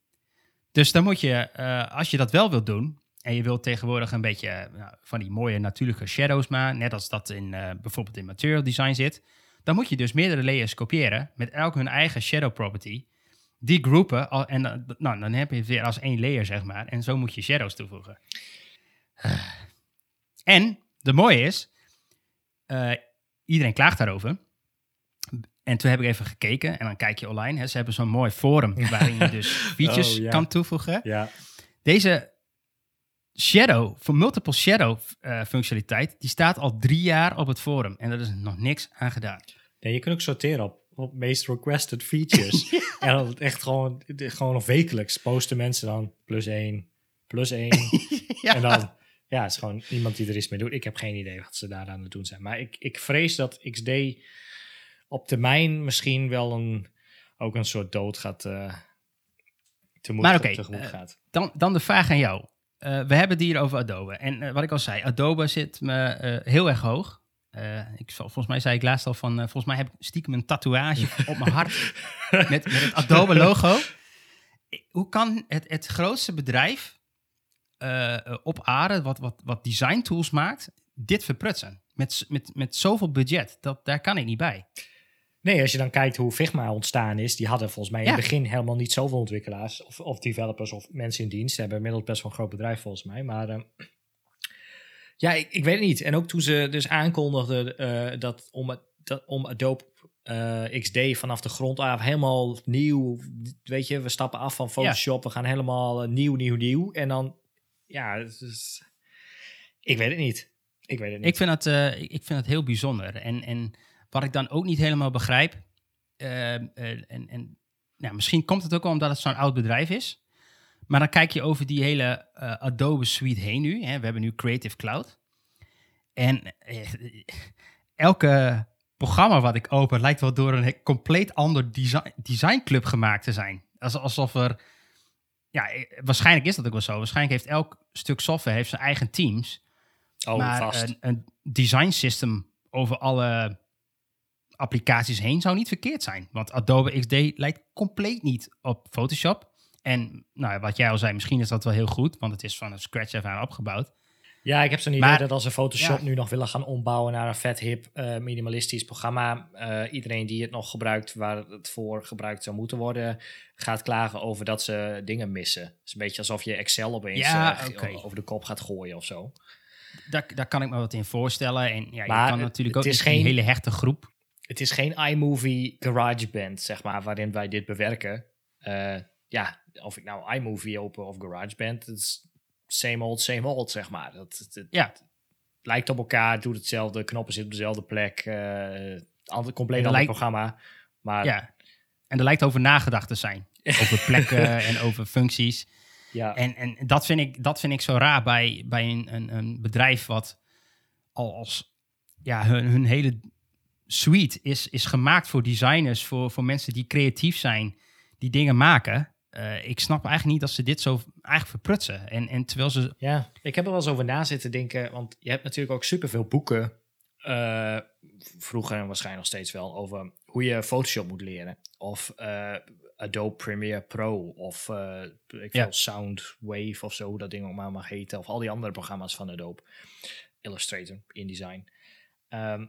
Dus dan moet je, eh, als je dat wel wilt doen, en je wilt tegenwoordig een beetje eh, nou, van die mooie natuurlijke shadows maken, net als dat in bijvoorbeeld in Material Design zit, dan moet je dus meerdere layers kopiëren met elk hun eigen shadow property. Die groepen, al- en dan- nou, dan heb je het weer als één layer, zeg maar. En zo moet je shadows toevoegen. En de mooie is, eh, iedereen klaagt daarover. En toen heb ik even gekeken en dan kijk je online. Hè, ze hebben zo'n mooi forum waarin je dus features Oh, ja. kan toevoegen. Ja. Deze shadow, voor multiple shadow eh, functionaliteit, die staat al drie jaar op het forum. En er is nog niks aan gedaan. Nee, je kunt ook sorteren op, op meest requested features. En dan echt gewoon, gewoon wekelijks posten mensen dan plus één, plus één. Ja. En dan, ja, het is gewoon iemand die er iets mee doet. Ik heb geen idee wat ze daar aan het doen zijn. Maar ik, ik vrees dat XD op termijn misschien wel een, ook een soort dood gaat, eh tegemoet, Maar tegemoet eh, gaat. Dan, dan de vraag aan jou. Eh, we hebben het hier over Adobe. En wat ik al zei, Adobe zit me heel erg hoog. Eh, ik, volgens mij zei ik laatst al van, eh, volgens mij heb ik stiekem een tatoeage op mijn hart met, met het Adobe logo. Hoe kan het, het grootste bedrijf eh, op aarde, wat, wat, wat design tools maakt, dit verprutsen? Met, met, met zoveel budget, dat, daar kan ik niet bij. Nee, als je dan kijkt hoe Figma ontstaan is, die hadden volgens mij in het begin helemaal niet zoveel ontwikkelaars of, of developers of mensen in dienst. Ze hebben inmiddels best wel een groot bedrijf volgens mij. Maar eh, ja, ik, ik weet het niet. En ook toen ze dus aankondigden eh, dat om, het- dat om Adobe eh, XD vanaf de grond af helemaal nieuw, weet je, we stappen af van Photoshop, we gaan helemaal eh, nieuw, nieuw, nieuw. En dan, ja, is, ik weet het niet. Ik weet het niet. Ik vind het, eh, ik vind het heel bijzonder. En, en wat ik dan ook niet helemaal begrijp. en, en nou, misschien komt het ook wel omdat het zo'n oud bedrijf is. Maar dan kijk je over die hele eh, Adobe suite heen nu. Hè. We hebben nu Creative Cloud. En eh, elke programma wat ik open lijkt wel door een compleet ander design, designclub gemaakt te zijn. Als, alsof er. Ja, eh, waarschijnlijk is dat ook wel zo. Waarschijnlijk heeft elk stuk software heeft zijn eigen teams oh, maar vast. Een, een design system over alle applicaties heen zou niet verkeerd zijn. Want Adobe XD lijkt compleet niet op Photoshop. En nou, wat jij al zei, misschien is dat wel heel goed, want het is van een scratch even aan opgebouwd. Ja, ik heb zo'n idee Maar- dat als ze Photoshop Ja. nu nog willen gaan ombouwen naar een vet hip eh, minimalistisch programma, eh, iedereen die het nog gebruikt waar het voor gebruikt zou moeten worden, gaat klagen over dat ze dingen missen. Het is een beetje alsof je Excel opeens Ja, oké. over de kop gaat gooien of zo. Daar, daar kan ik me wat in voorstellen. En ja, Maar je kan het- natuurlijk ook het is niet die geen- hele hechte groep. Het is geen iMovie GarageBand, zeg maar, waarin wij dit bewerken. Ja, of ik nou iMovie open of GarageBand, het is same old, same old, zeg maar. Dat, het, het Ja, lijkt op elkaar, doet hetzelfde, knoppen zitten op dezelfde plek, eh ander, compleet ander lijkt- programma. Maar ja. En er lijkt over nagedacht te zijn. Over plekken en over functies. ja, En, en dat, vind ik, dat vind ik zo raar bij, bij een, een, een bedrijf wat al als ja, hun, hun hele suite is, is gemaakt voor designers, voor, voor mensen die creatief zijn, die dingen maken. Eh, ik snap eigenlijk niet dat ze dit zo eigenlijk verprutsen. En, en terwijl ze. ja, ik heb er wel eens over na zitten denken, want je hebt natuurlijk ook superveel boeken, eh, vroeger en waarschijnlijk nog steeds wel, over hoe je Photoshop moet leren. Of eh, Adobe Premiere Pro, of ik Ja. Soundwave of zo, hoe dat ding ook maar mag heten. Of al die andere programma's van Adobe. Illustrator, InDesign. Ehm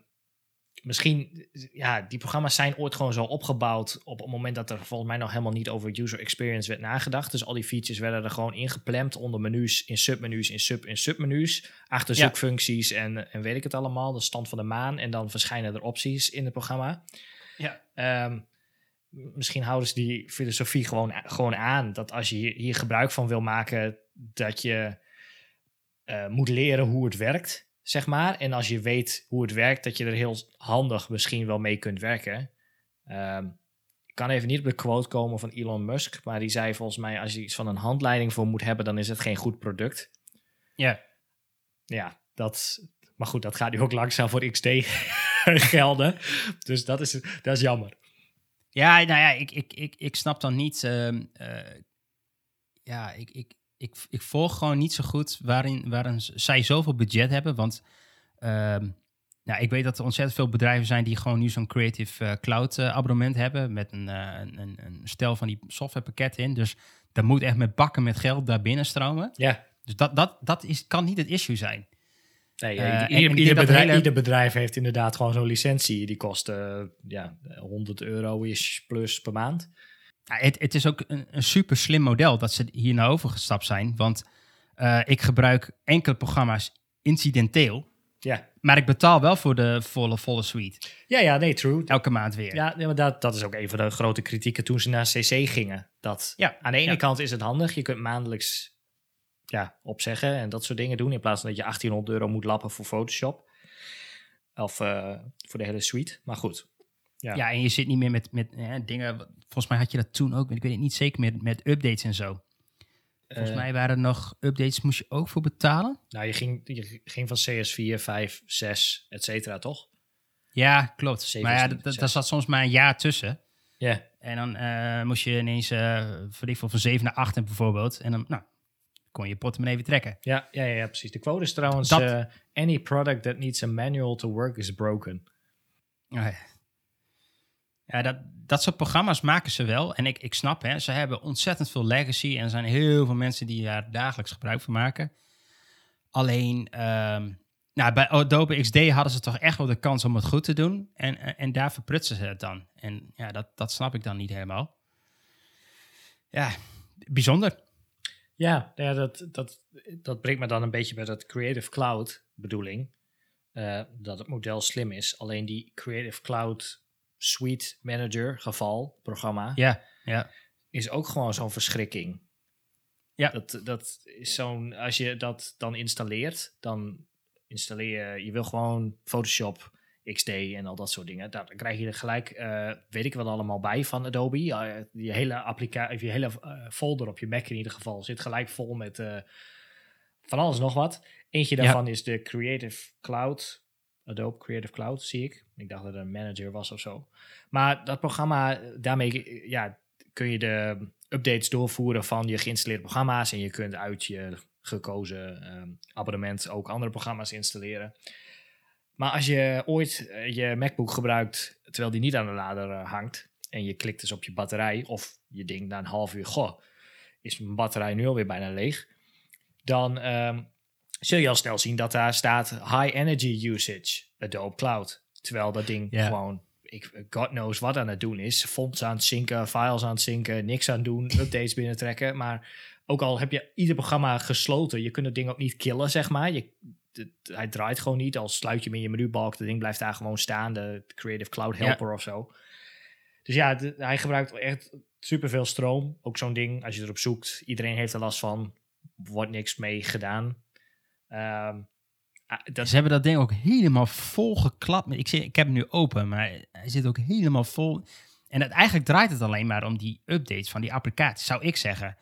misschien, ja, die programma's zijn ooit gewoon zo opgebouwd op het moment dat er volgens mij nog helemaal niet over user experience werd nagedacht. Dus al die features werden er gewoon ingepland onder menus, in submenus, in sub in submenus, achter Ja. zoekfuncties en, en weet ik het allemaal, de stand van de maan en dan verschijnen er opties in het programma. Ja. Ehm, misschien houden ze die filosofie gewoon, gewoon aan. Dat als je hier, hier gebruik van wil maken, dat je eh, moet leren hoe het werkt, zeg maar. En als je weet hoe het werkt, dat je er heel handig misschien wel mee kunt werken. Ehm, ik kan even niet op de quote komen van Elon Musk, maar die zei volgens mij: als je iets van een handleiding voor moet hebben, dan is het geen goed product. Ja. Ja, dat. Maar goed, dat gaat nu ook langzaam voor XD gelden. Dus dat is, dat is jammer. Ja, nou ja, ik, ik, ik, ik snap dan niet. ehm, eh, ja, ik, ik, ik, ik volg gewoon niet zo goed waarin, waarin zij zoveel budget hebben. Want nou, ik weet dat er ontzettend veel bedrijven zijn die gewoon nu zo'n Creative eh, Cloud eh, abonnement hebben. Met een, eh, een, een, een stel van die softwarepakketten in. Dus dat moet echt met bakken met geld daar binnen stromen. Ja. Dus dat, dat, dat is, kan niet het issue zijn. Nee, ieder, en- bedrijf, hele- ieder bedrijf heeft inderdaad gewoon zo'n licentie. Die kost ja, 100 euro is plus per maand. Het, het is ook een, een super slim model dat ze hier naar overgestapt zijn. Want eh, ik gebruik enkele programma's incidenteel. Ja, Maar ik betaal wel voor de volle, volle suite. ja, ja nee, true. Elke maand weer. Ja, nee, maar dat, dat is ook een van de grote kritieken toen ze naar CC gingen. Dat Ja, aan de ene ja. kant is het handig. Je kunt maandelijks ja, opzeggen en dat soort dingen doen. In plaats van dat je 1800 euro moet lappen voor Photoshop. Of eh, voor de hele suite. Maar goed. Ja. Ja, en je zit niet meer met, met hè, dingen. Volgens mij had je dat toen ook. Ik weet het niet zeker meer met updates en zo. Volgens Eh, mij waren er nog updates, moest je ook voor betalen. Nou, je ging, je ging van CS4, 5, 6, et cetera, toch? Ja, klopt. Maar ja, daar zat soms maar een jaar tussen. Ja. En dan eh, moest je ineens, voor ik veel, van 7 naar 8 bijvoorbeeld. En dan nou, kon je je portemonnee even trekken. Ja, ja, ja, precies. De quote is trouwens: Dat- Any product that needs a manual to work is broken. Oh ja, Ja, dat, dat soort programma's maken ze wel. En ik, ik snap, hè, ze hebben ontzettend veel legacy. En er zijn heel veel mensen die daar dagelijks gebruik van maken. Alleen, ehm, nou, bij Adobe XD hadden ze toch echt wel de kans om het goed te doen. En, en, daar verprutsen ze het dan. En ja, dat, dat snap ik dan niet helemaal. Ja, bijzonder. Ja, ja dat, dat, dat brengt me dan een beetje bij dat Creative Cloud bedoeling. eh, dat het model slim is. Alleen die Creative Cloud Suite Manager geval, programma, Ja, ja. is ook gewoon zo'n verschrikking. Ja. Dat, dat is zo'n, als je dat dan installeert, dan installeer je, je wil gewoon Photoshop, XD en al dat soort dingen. Nou, dan krijg je er gelijk, eh, weet ik wel allemaal bij van Adobe. Ja, je hele applicatie, je hele eh, folder op je Mac in ieder geval zit gelijk vol met eh, van alles nog wat. Eentje Ja. daarvan is de Creative Cloud, Adobe Creative Cloud, zie ik. Ik dacht dat het een manager was of zo. Maar dat programma, daarmee ja, kun je de updates doorvoeren van je geïnstalleerde programma's. En je kunt uit je gekozen ehm, abonnement ook andere programma's installeren. Maar als je ooit eh, je MacBook gebruikt terwijl die niet aan de lader eh, hangt. En je klikt dus op je batterij. Of je denkt na een half uur, goh, is mijn batterij nu alweer bijna leeg. Dan ehm, zul je al snel zien dat daar staat high energy usage, Adobe Cloud. Terwijl dat ding gewoon, ik, God knows wat aan het doen is. Fonts aan het zinken, files aan het zinken, niks aan het doen, updates binnentrekken. Maar ook al heb je ieder programma gesloten, je kunt het ding ook niet killen, zeg maar. Je, het- hij draait gewoon niet, als sluit je hem in je menubalk, het ding blijft daar gewoon staan, de Creative Cloud. Helper of zo. Dus ja, de- hij gebruikt echt superveel stroom. Ook zo'n ding, als je erop zoekt, iedereen heeft er last van, wordt niks mee gedaan. Dat, Ze hebben dat ding ook helemaal vol geklapt. Ik, zie, ik heb hem nu open, maar hij zit ook helemaal vol. En het, eigenlijk draait het alleen maar om die updates van die applicaties, zou ik zeggen.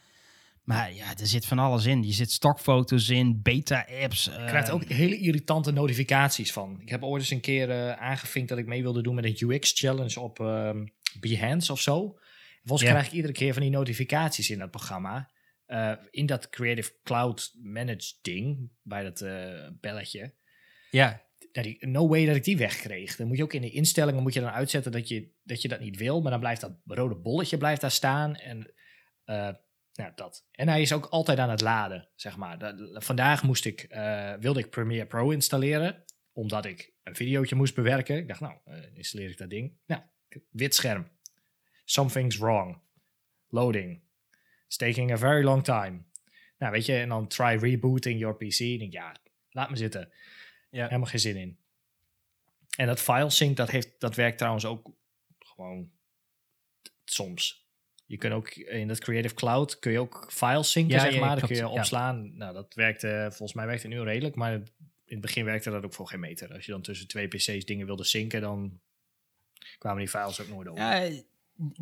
Maar ja, er zit van alles in. Je zit stokfoto's in, beta-apps. Je krijgt ook hele irritante notificaties van. Ik heb ooit eens een keer eh, aangevinkt dat ik mee wilde doen met een UX-challenge op ehm, Behance of zo. Volgens Ja. krijg ik iedere keer van die notificaties in dat programma. Eh, in dat Creative Cloud Managed ding, bij dat eh, belletje. Ja, Dat die, no way dat ik die wegkreeg. Dan moet je ook in de instellingen moet je dan uitzetten dat je, dat je dat niet wil. Maar dan blijft dat rode bolletje blijft daar staan. En eh, nou, dat. En hij is ook altijd aan het laden, zeg maar. Dat- vandaag moest ik, wilde ik Premiere Pro installeren omdat ik een videootje moest bewerken. Ik dacht, nou, installeer ik dat ding. Nou, wit scherm. Something's wrong. Loading. It's taking a very long time. Nou, weet je, en dan try rebooting your PC. Denk, ja, laat me zitten. Ja. Helemaal geen zin in. En dat file sync, dat, heeft, dat werkt trouwens ook gewoon soms. Je kunt ook in dat Creative Cloud kun je ook files synken, Ja, zeg ja, maar. Dan kun je ja. opslaan. Nou, dat werkte, volgens mij werkt het nu redelijk, maar in het begin werkte dat ook voor geen meter. Als je dan tussen twee PC's dingen wilde synken, dan kwamen die files ook nooit over.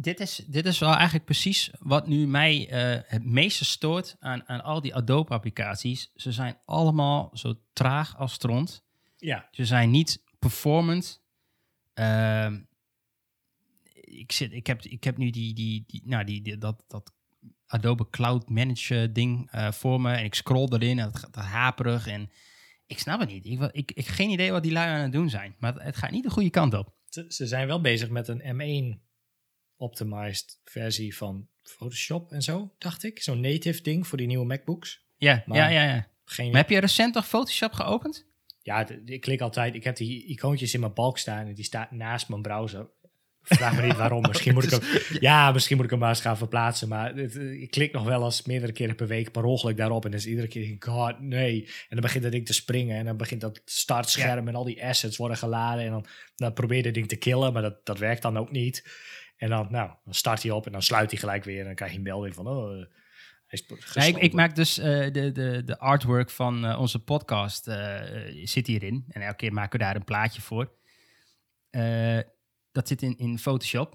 Dit is, dit is wel eigenlijk precies wat nu mij eh, het meeste stoort aan, aan al die Adobe-applicaties. Ze zijn allemaal zo traag als stront. ja. Ze zijn niet performant. Ehm, ik, zit, ik, heb, ik heb nu die, die, die, nou, die, die- dat, dat Adobe Cloud Manager ding eh, voor me. En ik scroll erin en het gaat haperig. En ik snap het niet. Ik, ik, ik, geen idee wat die lui aan het doen zijn. Maar het, het gaat niet de goede kant op. Ze zijn wel bezig met een M1 optimized versie van Photoshop en zo, dacht ik. Zo'n native ding voor die nieuwe MacBooks. Ja, Maar- ja, ja, ja. Geen, Maar heb je recent toch Photoshop geopend? Ja, ik klik altijd. Ik heb die icoontjes in mijn balk staan en die staat naast mijn browser. Vraag me niet waarom. Misschien moet ik hem, ja, misschien moet ik hem maar eens gaan verplaatsen. Maar het, eh, ik klik nog wel eens meerdere keren per week per ongeluk daarop. En dan is iedere keer, god, nee. En dan begint dat ding te springen. En dan begint dat startscherm en al die assets worden geladen. En dan, dan probeer je dat ding te killen, maar dat, dat werkt dan ook niet. En dan, nou, dan start hij op en dan sluit hij gelijk weer. En dan krijg je een melding van, oh, eh, hij is Ja, ik, ik maak dus eh, de, de, de artwork van eh, onze podcast eh, zit hierin. En elke keer maken we daar een plaatje voor. Dat zit in, in Photoshop.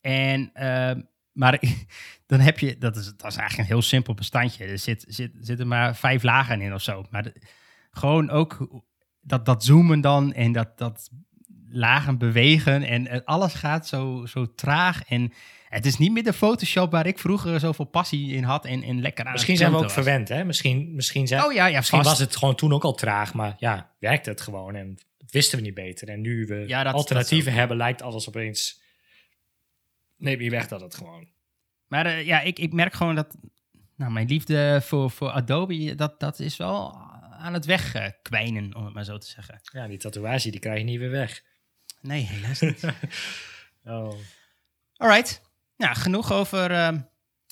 En, eh, maar dan heb je, dat is, dat is eigenlijk een heel simpel bestandje. Er zit, zit, zitten maar vijf lagen in of zo. Maar de- gewoon ook dat, dat zoomen dan en dat, dat lagen bewegen. En alles gaat zo, zo traag. En het is niet meer de Photoshop waar ik vroeger zoveel passie in had en, en lekker aan Misschien zijn we ook was. verwend, hè? Misschien, misschien, zijn, Oh ja, ja, misschien vast. was het gewoon toen ook al traag, maar ja, werkte het gewoon en wisten we niet beter. En nu we Ja, dat- alternatieven dat hebben, lijkt alles opeens... Neem je weg dat het gewoon... Maar eh, ja, ik, ik merk gewoon dat nou, mijn liefde voor, voor Adobe, dat, dat is wel aan het wegkwijnen, om het maar zo te zeggen. Ja, die tatoeage, die krijg je niet weer weg. Nee, helaas niet. Oh. Alright, nou, genoeg over ehm,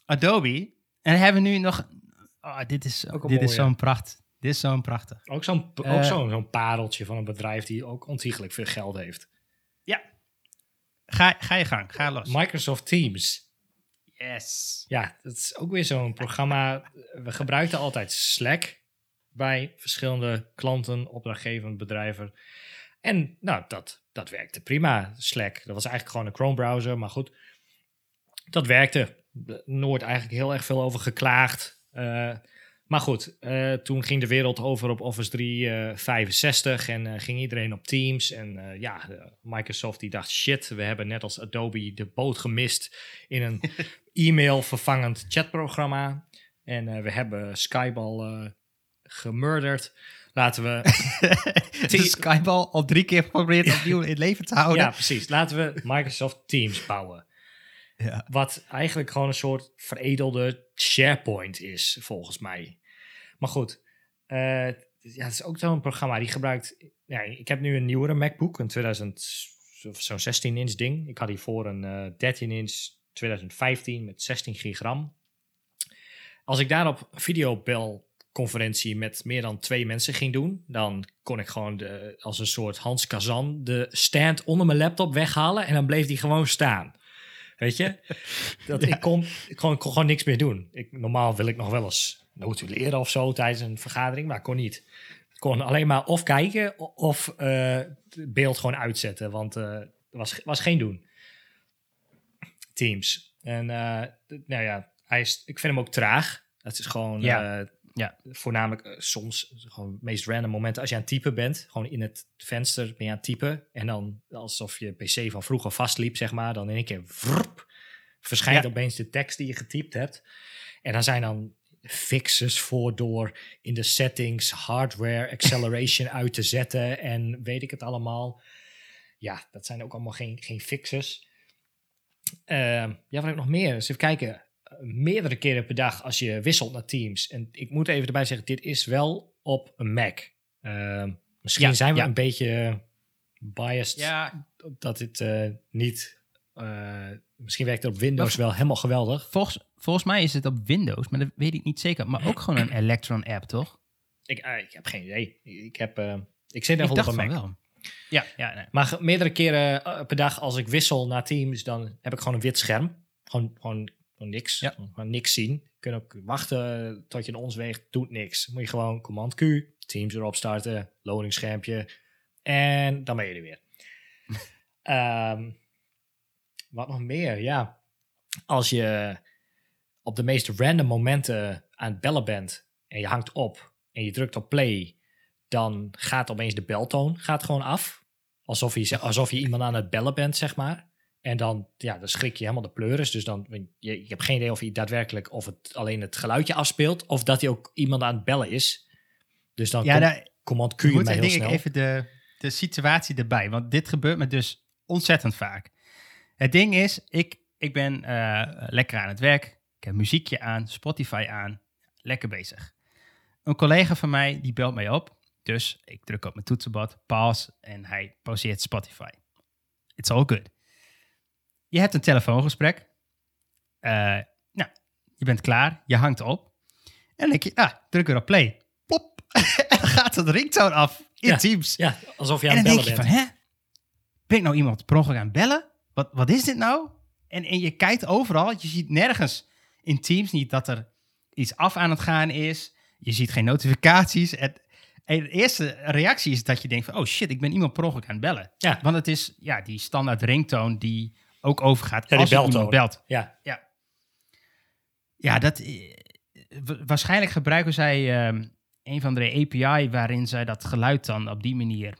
Adobe. En dan hebben we nu nog... Oh, dit is, Ook dit is zo'n pracht. Dit is zo'n prachtig. Ook zo'n Eh. ook zo'n zo'n pareltje van een bedrijf die ook ontiegelijk veel geld heeft. Ja. Ga, ga je gang, ga los. Microsoft Teams. Yes. Ja, dat is ook weer zo'n programma. We gebruikten altijd Slack bij verschillende klanten, opdrachtgevende bedrijven. En nou, dat, dat werkte prima. Slack, dat was eigenlijk gewoon een Chrome browser, maar goed. Dat werkte. Nooit eigenlijk heel erg veel over geklaagd. Eh, maar goed, eh, toen ging de wereld over op Office 365 en eh, ging iedereen op Teams. En ja, Microsoft die dacht, shit, we hebben net als Adobe de boot gemist in een e-mail vervangend chatprogramma. En we hebben Skype al eh, gemurderd. Laten we De Skype al, drie keer geprobeerd opnieuw in leven te houden. Ja, precies. Laten we Microsoft Teams bouwen. Ja. Wat eigenlijk gewoon een soort veredelde SharePoint is, volgens mij. Maar goed, eh, ja, het is ook zo'n programma die gebruikt. Ja, ik heb nu een nieuwere MacBook, een 2000, zo'n 16-inch ding. Ik had hiervoor een eh 13-inch 2015 met 16 gigram. Als ik daarop videobelconferentie met meer dan twee mensen ging doen, dan kon ik gewoon de, als een soort Hans Kazan de stand onder mijn laptop weghalen en dan bleef die gewoon staan. Weet je? Dat, ik, kon, ik, kon, gewoon niks meer doen. Ik, normaal wil ik nog wel eens notuleren of zo tijdens een vergadering, maar ik kon niet. Ik kon alleen maar of kijken of eh, het beeld gewoon uitzetten, want er was, was geen doen. Teams. En eh, nou ja, hij is, ik vind hem ook traag. Het is gewoon Ja. Eh, Ja. voornamelijk eh, soms gewoon het meest random momenten als je aan het typen bent. Gewoon in het venster ben je aan het typen. En dan alsof je pc van vroeger vastliep, zeg maar. Dan in één keer vrp, verschijnt Ja. opeens de tekst die je getypt hebt. En dan zijn dan fixes voor door in de settings hardware acceleration uit te zetten. En weet ik het allemaal. Ja, dat zijn ook allemaal geen, geen fixes. Ehm, ja, wat heb ik nog meer? Dus even kijken. Meerdere keren per dag als je wisselt naar Teams. En ik moet even erbij zeggen, dit is wel op een Mac. Ehm, Misschien Ja, zijn we ja. een beetje biased Ja, dat dit eh, niet... eh, misschien werkt het op Windows wel helemaal geweldig. volgens, volgens mij is het op Windows, maar dat weet ik niet zeker. Maar ook gewoon een Electron app, toch? Ik, eh, ik heb geen idee. Ik, heb, ik zit er op een Mac. wel. Ja, ja, nee. Maar meerdere keren per dag als ik wissel naar Teams, dan heb ik gewoon een wit scherm. Gewoon, gewoon, gewoon niks. Ja. Gewoon niks zien. Je kunt ook wachten tot je in ons weegt. Doet niks. Moet je gewoon command Q, Teams erop starten, loading schermpje. En dan ben je er weer. Ehm, wat nog meer? Ja. Als je op de meest random momenten aan het bellen bent en je hangt op en je drukt op play, dan gaat opeens de beltoon gaat gewoon af. Alsof je, alsof je iemand aan het bellen bent, zeg maar. En dan, ja, dan schrik je helemaal de pleuris. Dus dan, je, je hebt geen idee of hij daadwerkelijk, of het alleen het geluidje afspeelt, of dat hij ook iemand aan het bellen is. Dus dan Ja, komt daar, command Q je moet mij heel denk ik snel. even de, de situatie erbij. Want dit gebeurt me dus ontzettend vaak. Het ding is, ik, ik ben eh, lekker aan het werk. Ik heb muziekje aan, Spotify aan. Lekker bezig. Een collega van mij, die belt mij op. Dus ik druk op mijn toetsenbord, pause en hij pauzeert Spotify. It's all good. Je hebt een telefoongesprek. Eh, nou, je bent klaar. Je hangt op. En dan denk je, ah, druk weer op play. Pop. en dan gaat het ringtone af in Ja. Teams. Ja, alsof je en aan dan het denk bellen je bent. van, hè? Ben ik nou iemand per ongeluk aan het bellen? Wat, wat is dit nou? En, en je kijkt overal. Je ziet nergens in Teams niet dat er iets af aan het gaan is. Je ziet geen notificaties. Het, en de eerste reactie is dat je denkt van... oh shit, ik ben iemand per ongeluk aan het bellen. Ja. Want het is ja, die standaard ringtone die ook overgaat die als je iemand beltoon. belt. Ja, Ja, dat, eh, wa- waarschijnlijk gebruiken zij ehm, een van de API waarin zij dat geluid dan op die manier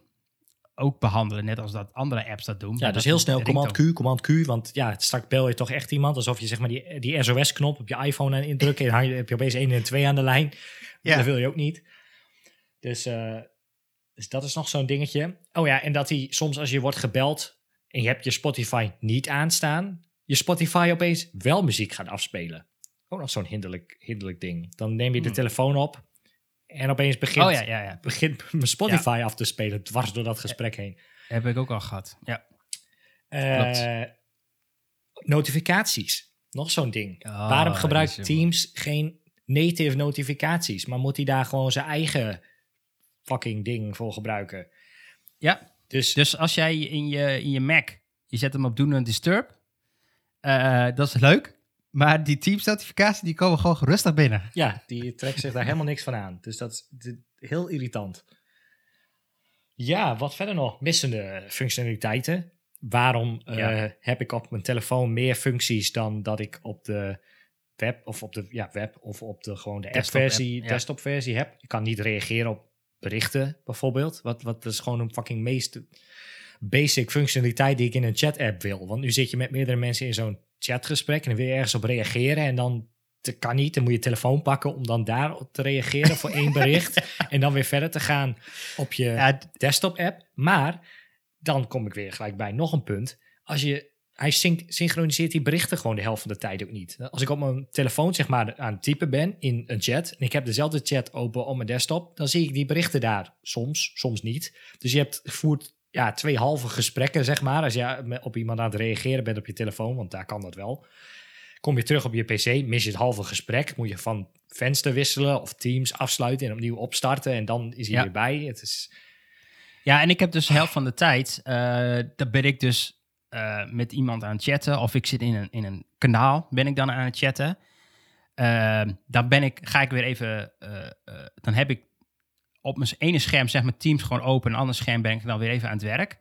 ook behandelen. Net als dat andere apps dat doen. ja dus heel snel de command ringtone- Q, command Q. Want ja, straks bel je toch echt iemand. Alsof je zeg maar die, die SOS-knop op je iPhone aan indrukt. En hang je- heb je opeens 1 en 2 aan de lijn. Ja. Dat wil je ook niet. Dus, eh, dus dat is nog zo'n dingetje. Oh ja, en dat hij soms als je wordt gebeld en je hebt je Spotify niet aanstaan, je Spotify opeens wel muziek gaat afspelen. Ook nog zo'n hinderlijk, hinderlijk ding. Dan neem je de Hmm. telefoon op en opeens begint, Oh ja, ja, ja. begint mijn Spotify af te spelen dwars door dat gesprek heen. Heb ik ook al gehad. Ja. Eh, notificaties. Nog zo'n ding. Oh, Waarom gebruikt Teams geen native notificaties? Maar moet hij daar gewoon zijn eigen fucking ding voor gebruiken? Ja, Dus, dus als jij in je, in je Mac, je zet hem op Do Not Disturb, eh, dat is leuk. Maar die Teams notificaties, die komen gewoon rustig binnen. ja, die trekt zich daar helemaal niks van aan. Dus dat is heel irritant. Ja, wat verder nog? Missende functionaliteiten. Waarom eh, heb ik op mijn telefoon meer functies dan dat ik op de web of op de ja, web of op de gewoon de app-versie, ja. desktop-versie heb? Ik kan niet reageren op berichten bijvoorbeeld. Wat, wat is gewoon een fucking meest basic functionaliteit die ik in een chat-app wil. Want nu zit je met meerdere mensen in zo'n chatgesprek en dan wil je ergens op reageren en dan dat kan niet. Dan moet je telefoon pakken om dan daarop te reageren voor één bericht. En dan weer verder te gaan op je Ja, desktop-app. Maar dan kom ik weer gelijk bij nog een punt. Als je, hij sync- synchroniseert die berichten gewoon de helft van de tijd ook niet. Als ik op mijn telefoon zeg maar aan het typen ben in een chat... en ik heb dezelfde chat open op mijn desktop... dan zie ik die berichten daar soms, soms niet. Dus je hebt voert ja, twee halve gesprekken, zeg maar... als je op iemand aan het reageren bent op je telefoon... want daar kan dat wel. Kom je terug op je pc, mis je het halve gesprek... moet je van venster wisselen of Teams afsluiten... en opnieuw opstarten en dan is hij Ja. weer bij. Het is... Ja, en ik heb dus de helft van de tijd, daar ben ik dus eh, met iemand aan het chatten. Of ik zit in een, in een kanaal, ben ik dan aan het chatten. Eh, dan ben ik, ga ik weer even, eh, dan heb ik op mijn ene scherm zeg maar Teams gewoon open. Een ander scherm ben ik dan weer even aan het werk.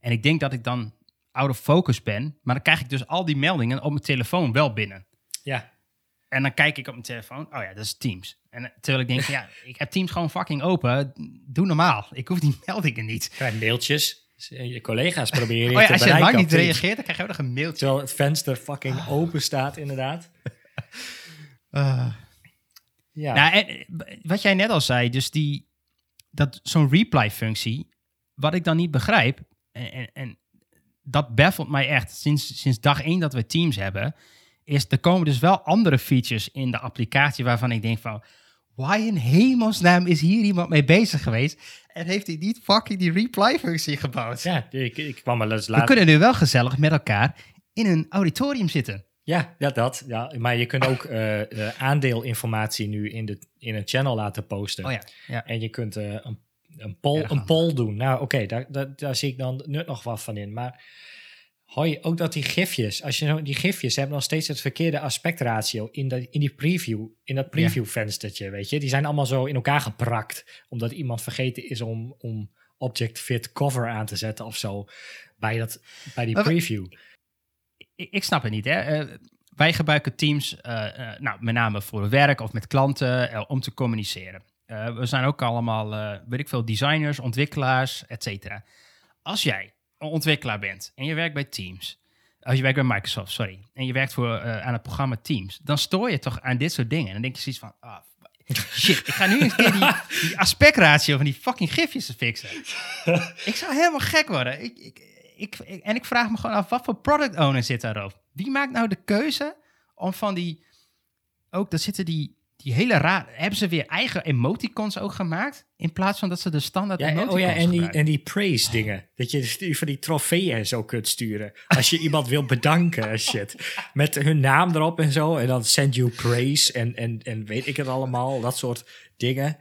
En ik denk dat ik dan out of focus ben. Maar dan krijg ik dus al die meldingen op mijn telefoon wel binnen. Ja, En dan kijk ik op mijn telefoon. Oh ja, dat is Teams. En terwijl ik denk, ja, ik heb Teams gewoon fucking open. Doe normaal. Ik hoef die meldingen niet. krijg mailtjes. Je collega's proberen je Oh ja, te als je lang niet reageert, dan krijg je ook nog een mailtje. Terwijl het venster fucking open staat, inderdaad. Ja, Nou, en, wat jij net al zei, dus die, dat zo'n reply-functie, wat ik dan niet begrijp, en, en, en dat baffelt mij echt sinds, sinds dag één dat we Teams hebben, is er komen dus wel andere features in de applicatie waarvan ik denk van, Waar in hemelsnaam is hier iemand mee bezig geweest? En heeft hij niet fucking die reply-functie gebouwd? Ja, ik, ik kwam wel eens We later. kunnen nu wel gezellig met elkaar in een auditorium zitten. Ja, ja, dat. Ja. Maar je kunt ook eh, eh, aandeelinformatie nu in, de, in een channel laten posten. Oh ja, ja. En je kunt eh, een, een, poll, Erg een poll doen. Nou, oké, daar, daar, daar zie ik dan nut nog wat van in. Maar hoi, ook dat die gifjes, als je nou, die gifjes hebben nog steeds het verkeerde aspectratio in, de, in die preview, in dat preview venstertje, weet je. Die zijn allemaal zo in elkaar geprakt, omdat iemand vergeten is om, om object fit cover aan te zetten of zo bij, dat, bij die preview. ik, ik snap het niet. Hè? Eh, wij gebruiken Teams, eh, eh, nou, met name voor werk of met klanten, om te communiceren. We zijn ook allemaal, weet ik veel, designers, ontwikkelaars, et cetera. Als jij ontwikkelaar bent en je werkt bij Teams, als je werkt bij Microsoft, sorry, en je werkt voor, eh, aan het programma Teams, dan stoor je toch aan dit soort dingen. En dan denk je zoiets van, ah, shit, ik ga nu eens een keer die, die aspectratio van die fucking gifjes fixen. ik zou helemaal gek worden. Ik, ik, ik- en ik vraag me gewoon af, wat voor product owner zit daarop? Wie maakt nou de keuze om van die... Ook, daar zitten die, die hele raar... Hebben ze weer eigen emoticons ook gemaakt? In plaats van dat ze de standaard Ja, emoticons oh ja, en die, en die praise dingen. Dat je van die trofeeën en zo kunt sturen. Als je iemand wil bedanken en shit. Met hun naam erop en zo. En dan send you praise en, en, en weet ik het allemaal. Dat soort dingen.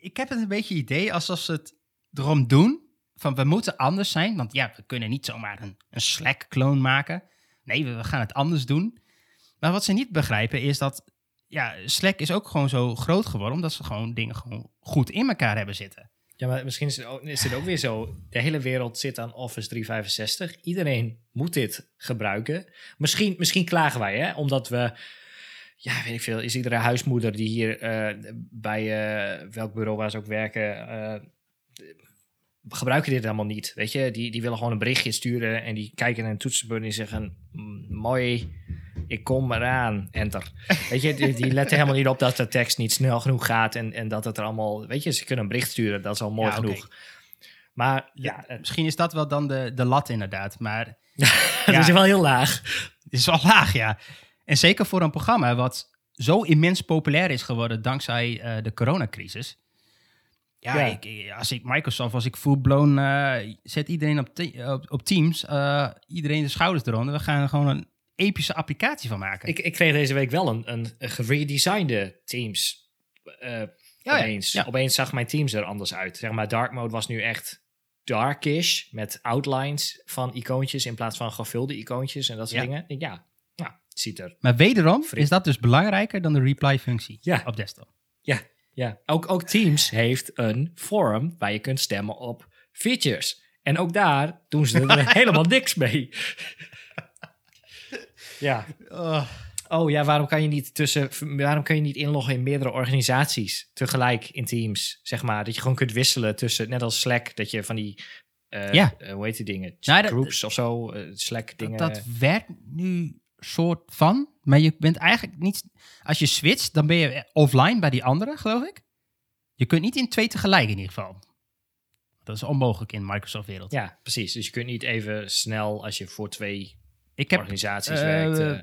ik heb het een beetje idee alsof ze het erom doen van we moeten anders zijn. Want ja, we kunnen niet zomaar een, een Slack-kloon maken. Nee, we, we gaan het anders doen. Maar wat ze niet begrijpen is dat ja, Slack is ook gewoon zo groot geworden omdat ze gewoon dingen gewoon goed in elkaar hebben zitten. Ja, maar misschien is het, ook, weer zo. De hele wereld zit aan Office 365. Iedereen moet dit gebruiken. Misschien, misschien klagen wij, hè? Omdat we... Ja, weet ik veel. Is iedere huismoeder die hier eh, bij eh, welk bureau waar ze ook werken... eh, gebruiken dit allemaal niet, weet je? Die, die willen gewoon een berichtje sturen... en die kijken naar een toetsenbord en die zeggen... "Mm, mooi, ik kom eraan, enter. Weet je, die, die letten helemaal niet op dat de tekst niet snel genoeg gaat... en, en dat het er allemaal... Weet je, ze kunnen een bericht sturen, dat is al mooi Ja, genoeg. Maar ja, misschien is dat wel dan de, de lat inderdaad. Maar het is wel heel laag. het is wel laag, ja. En zeker voor een programma wat zo immens populair is geworden dankzij eh, de coronacrisis. Ja, Ja. Ik, ik- als ik Microsoft was ik full-blown, eh, zet iedereen op, te- op, op Teams, eh, iedereen de schouders eronder. We gaan er gewoon een epische applicatie van maken. Ik, ik kreeg deze week wel een, een, een geredesignde Teams. eh ja, opeens. ja. opeens zag mijn Teams er anders uit. Zeg maar, dark mode was nu echt darkish. Met outlines van icoontjes in plaats van gevulde icoontjes en dat soort Ja. dingen. Ja, ja, ziet er. Maar wederom is dat dus belangrijker dan de reply-functie op desktop. Ja. Ook, ook Teams heeft een forum waar je kunt stemmen op features. En ook daar doen ze er helemaal niks mee. ja. Oh ja, waarom kan je niet tussen, waarom kun je niet inloggen in meerdere organisaties tegelijk in Teams? Zeg maar dat je gewoon kunt wisselen tussen, net als Slack, dat je van die, eh, Ja. eh, hoe heet die dingen, Nou, dat- groups of zo, eh, Slack dingen. Dat, dat werkt nu soort van, maar je bent eigenlijk niet... Als je switcht, dan ben je offline bij die andere, geloof ik. Je kunt niet in twee tegelijk in ieder geval. Dat is onmogelijk in Microsoft-wereld. ja, precies. Dus je kunt niet even snel als je voor twee ik heb organisaties eh, werkt. eh,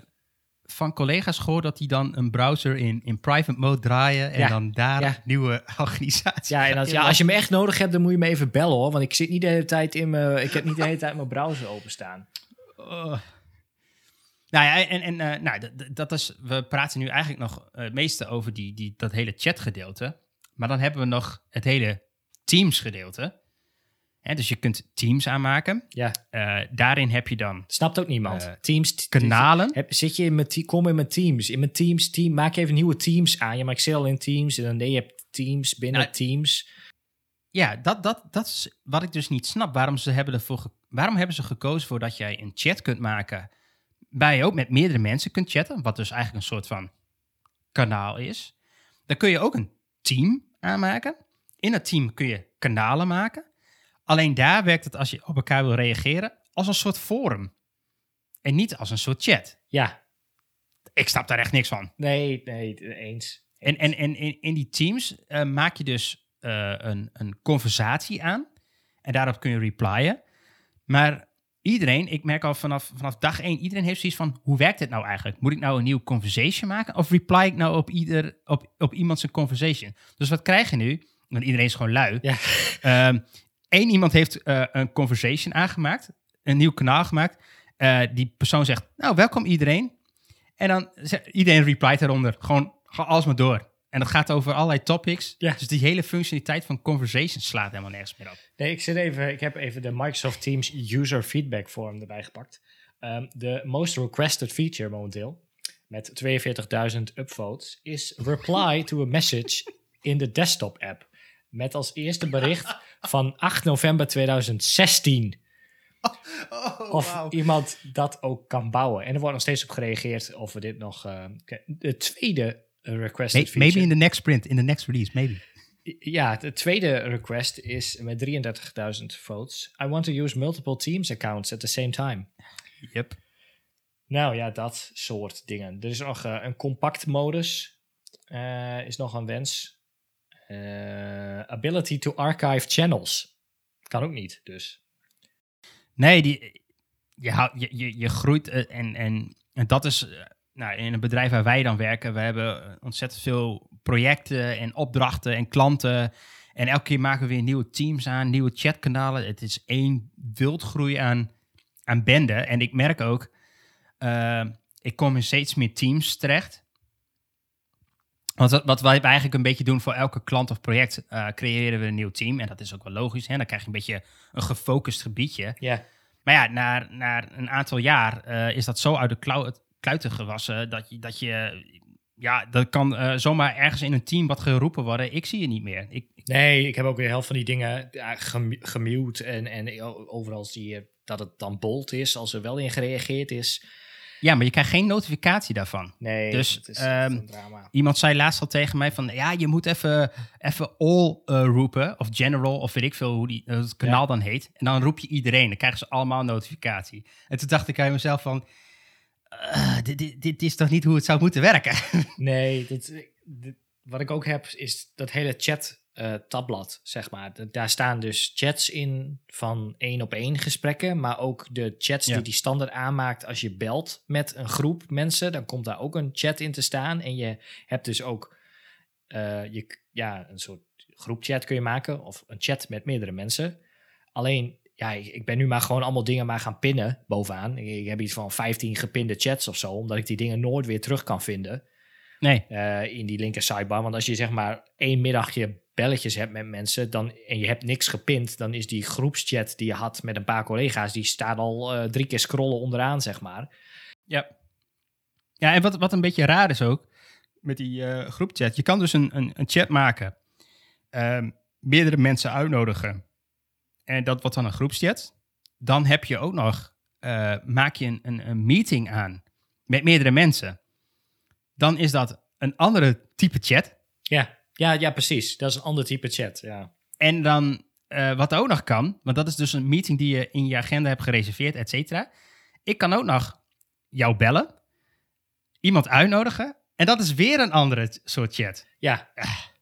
van collega's gehoord dat die dan een browser in, in private mode draaien en Ja, dan daar ja. nieuwe organisaties. Ja, en als, ja, als je me echt nodig hebt, dan moet je me even bellen hoor. Want ik zit niet de hele tijd in mijn. Ik heb niet de hele tijd mijn browser openstaan. Oh. Nou ja, en, en eh, nou, d- d- dat is, we praten nu eigenlijk nog eh, het meeste over die, die, dat hele chatgedeelte. Maar dan hebben we nog het hele Teams gedeelte. Hè, dus je kunt Teams aanmaken. Ja, Eh, daarin heb je dan snapt ook niemand. Teams. kanalen. Heb, zit je in mijn kom in mijn Teams. In mijn Teams, team, maak even nieuwe Teams aan. Ik zit al in Teams. En dan nee, je hebt Teams binnen Nou, Teams. Ja, dat, dat, dat is wat ik dus niet snap. Waarom, ze hebben ervoor waarom hebben ze gekozen voor dat jij een chat kunt maken... waar je ook met meerdere mensen kunt chatten... wat dus eigenlijk een soort van kanaal is. Dan kun je ook een team aanmaken. In dat team kun je kanalen maken. Alleen daar werkt het als je op elkaar wil reageren... als een soort forum. En niet als een soort chat. Ja, Ik snap daar echt niks van. nee, nee, eens. En, en, en in, in die teams eh, maak je dus eh, een, een conversatie aan. En daarop kun je replyen. Maar iedereen, ik merk al vanaf, vanaf dag één, iedereen heeft zoiets van, hoe werkt dit nou eigenlijk? Moet ik nou een nieuwe conversation maken? Of reply ik nou op, ieder, op, op iemand zijn conversation? Dus wat krijg je nu? Want iedereen is gewoon lui. Ja. Ehm, Eén iemand heeft eh, een conversation aangemaakt, een nieuw kanaal gemaakt. Eh, die persoon zegt, nou, welkom iedereen. En dan zegt iedereen replied daaronder, gewoon, gewoon alles maar door. En dat gaat over allerlei topics. Ja. Dus die hele functionaliteit van conversation slaat helemaal nergens meer op. Nee, ik, zit even, ik heb even de Microsoft Teams User Feedback Form erbij gepakt. Ehm, de most requested feature momenteel, met 42.000 upvotes, is reply to a message in de desktop app. Met als eerste bericht van 8 november 2016. of iemand dat ook kan bouwen. En er wordt nog steeds op gereageerd of we dit nog... eh, de tweede requested May- feature... maybe in the next sprint, in the next release, maybe. Ja, de tweede request is met 33.000 votes. I want to use multiple Teams accounts at the same time. Yep. Nou ja, dat soort dingen. Er is nog eh, een compact modus. eh, is nog een wens. Eh, ability to archive channels. Kan ook niet, dus. Nee, die, je, je, je, groeit eh, en, en, en dat is eh, nou, in een bedrijf waar wij dan werken. We hebben ontzettend veel projecten en opdrachten en klanten. En elke keer maken we weer nieuwe teams aan, nieuwe chatkanalen. Het is één wildgroei aan, aan bende. En ik merk ook, eh, ik kom in steeds meer teams terecht. Want wat, wat wij eigenlijk een beetje doen voor elke klant of project, eh, creëren we een nieuw team. En dat is ook wel logisch. Hè? Dan krijg je een beetje een gefocust gebiedje. Ja, Maar ja, na, na een aantal jaar eh, is dat zo uit de klauw- kluiten gewassen dat je, dat je ja, dat kan eh, zomaar ergens in een team wat geroepen worden. Ik zie je niet meer. Ik, ik- nee, ik heb ook weer helft van die dingen ja, gem- gemute. En, en overal zie je dat het dan bold is als er wel in gereageerd is. ja, maar je krijgt geen notificatie daarvan. Nee, Dus, het is ehm, een drama. Iemand zei laatst al tegen mij van, ja, je moet even, even all eh, roepen, of general, of weet ik veel hoe die, eh, het kanaal Ja. dan heet. En dan roep je iedereen, dan krijgen ze allemaal een notificatie. En toen dacht ik aan mezelf van, eh, dit, dit, dit is toch niet hoe het zou moeten werken? Nee, dit, dit- wat ik ook heb is dat hele chat eh, tabblad, zeg maar. Da- Daar staan dus chats in van één op één gesprekken, maar ook de chats Ja. die die standaard aanmaakt als je belt met een groep mensen, dan komt daar ook een chat in te staan. En je hebt dus ook eh, je, ja, een soort groepchat kun je maken of een chat met meerdere mensen. Alleen, ja, ik, ben nu maar gewoon allemaal dingen maar gaan pinnen bovenaan. Ik, ik heb iets van 15 gepinde chats of zo, omdat ik die dingen nooit weer terug kan vinden Nee, eh, in die linker sidebar. Want als je zeg maar één middagje belletjes hebt met mensen dan, en je hebt niks gepind, dan is die groepschat die je had met een paar collega's, die staat al eh, drie keer scrollen onderaan, zeg maar. Ja. Ja, en wat, wat een beetje raar is ook met die eh, groepchat. Je kan dus een, een, een chat maken, ehm, meerdere mensen uitnodigen. En dat wordt dan een groepschat. Dan heb je ook nog, eh, maak je een, een, een meeting aan met meerdere mensen. Dan is dat een andere type chat. Ja, ja, ja, precies. Dat is een ander type chat, ja. En dan, eh, wat ook nog kan, want dat is dus een meeting die je in je agenda hebt gereserveerd, et cetera. Ik kan ook nog jou bellen, iemand uitnodigen, en dat is weer een andere soort chat. Ja.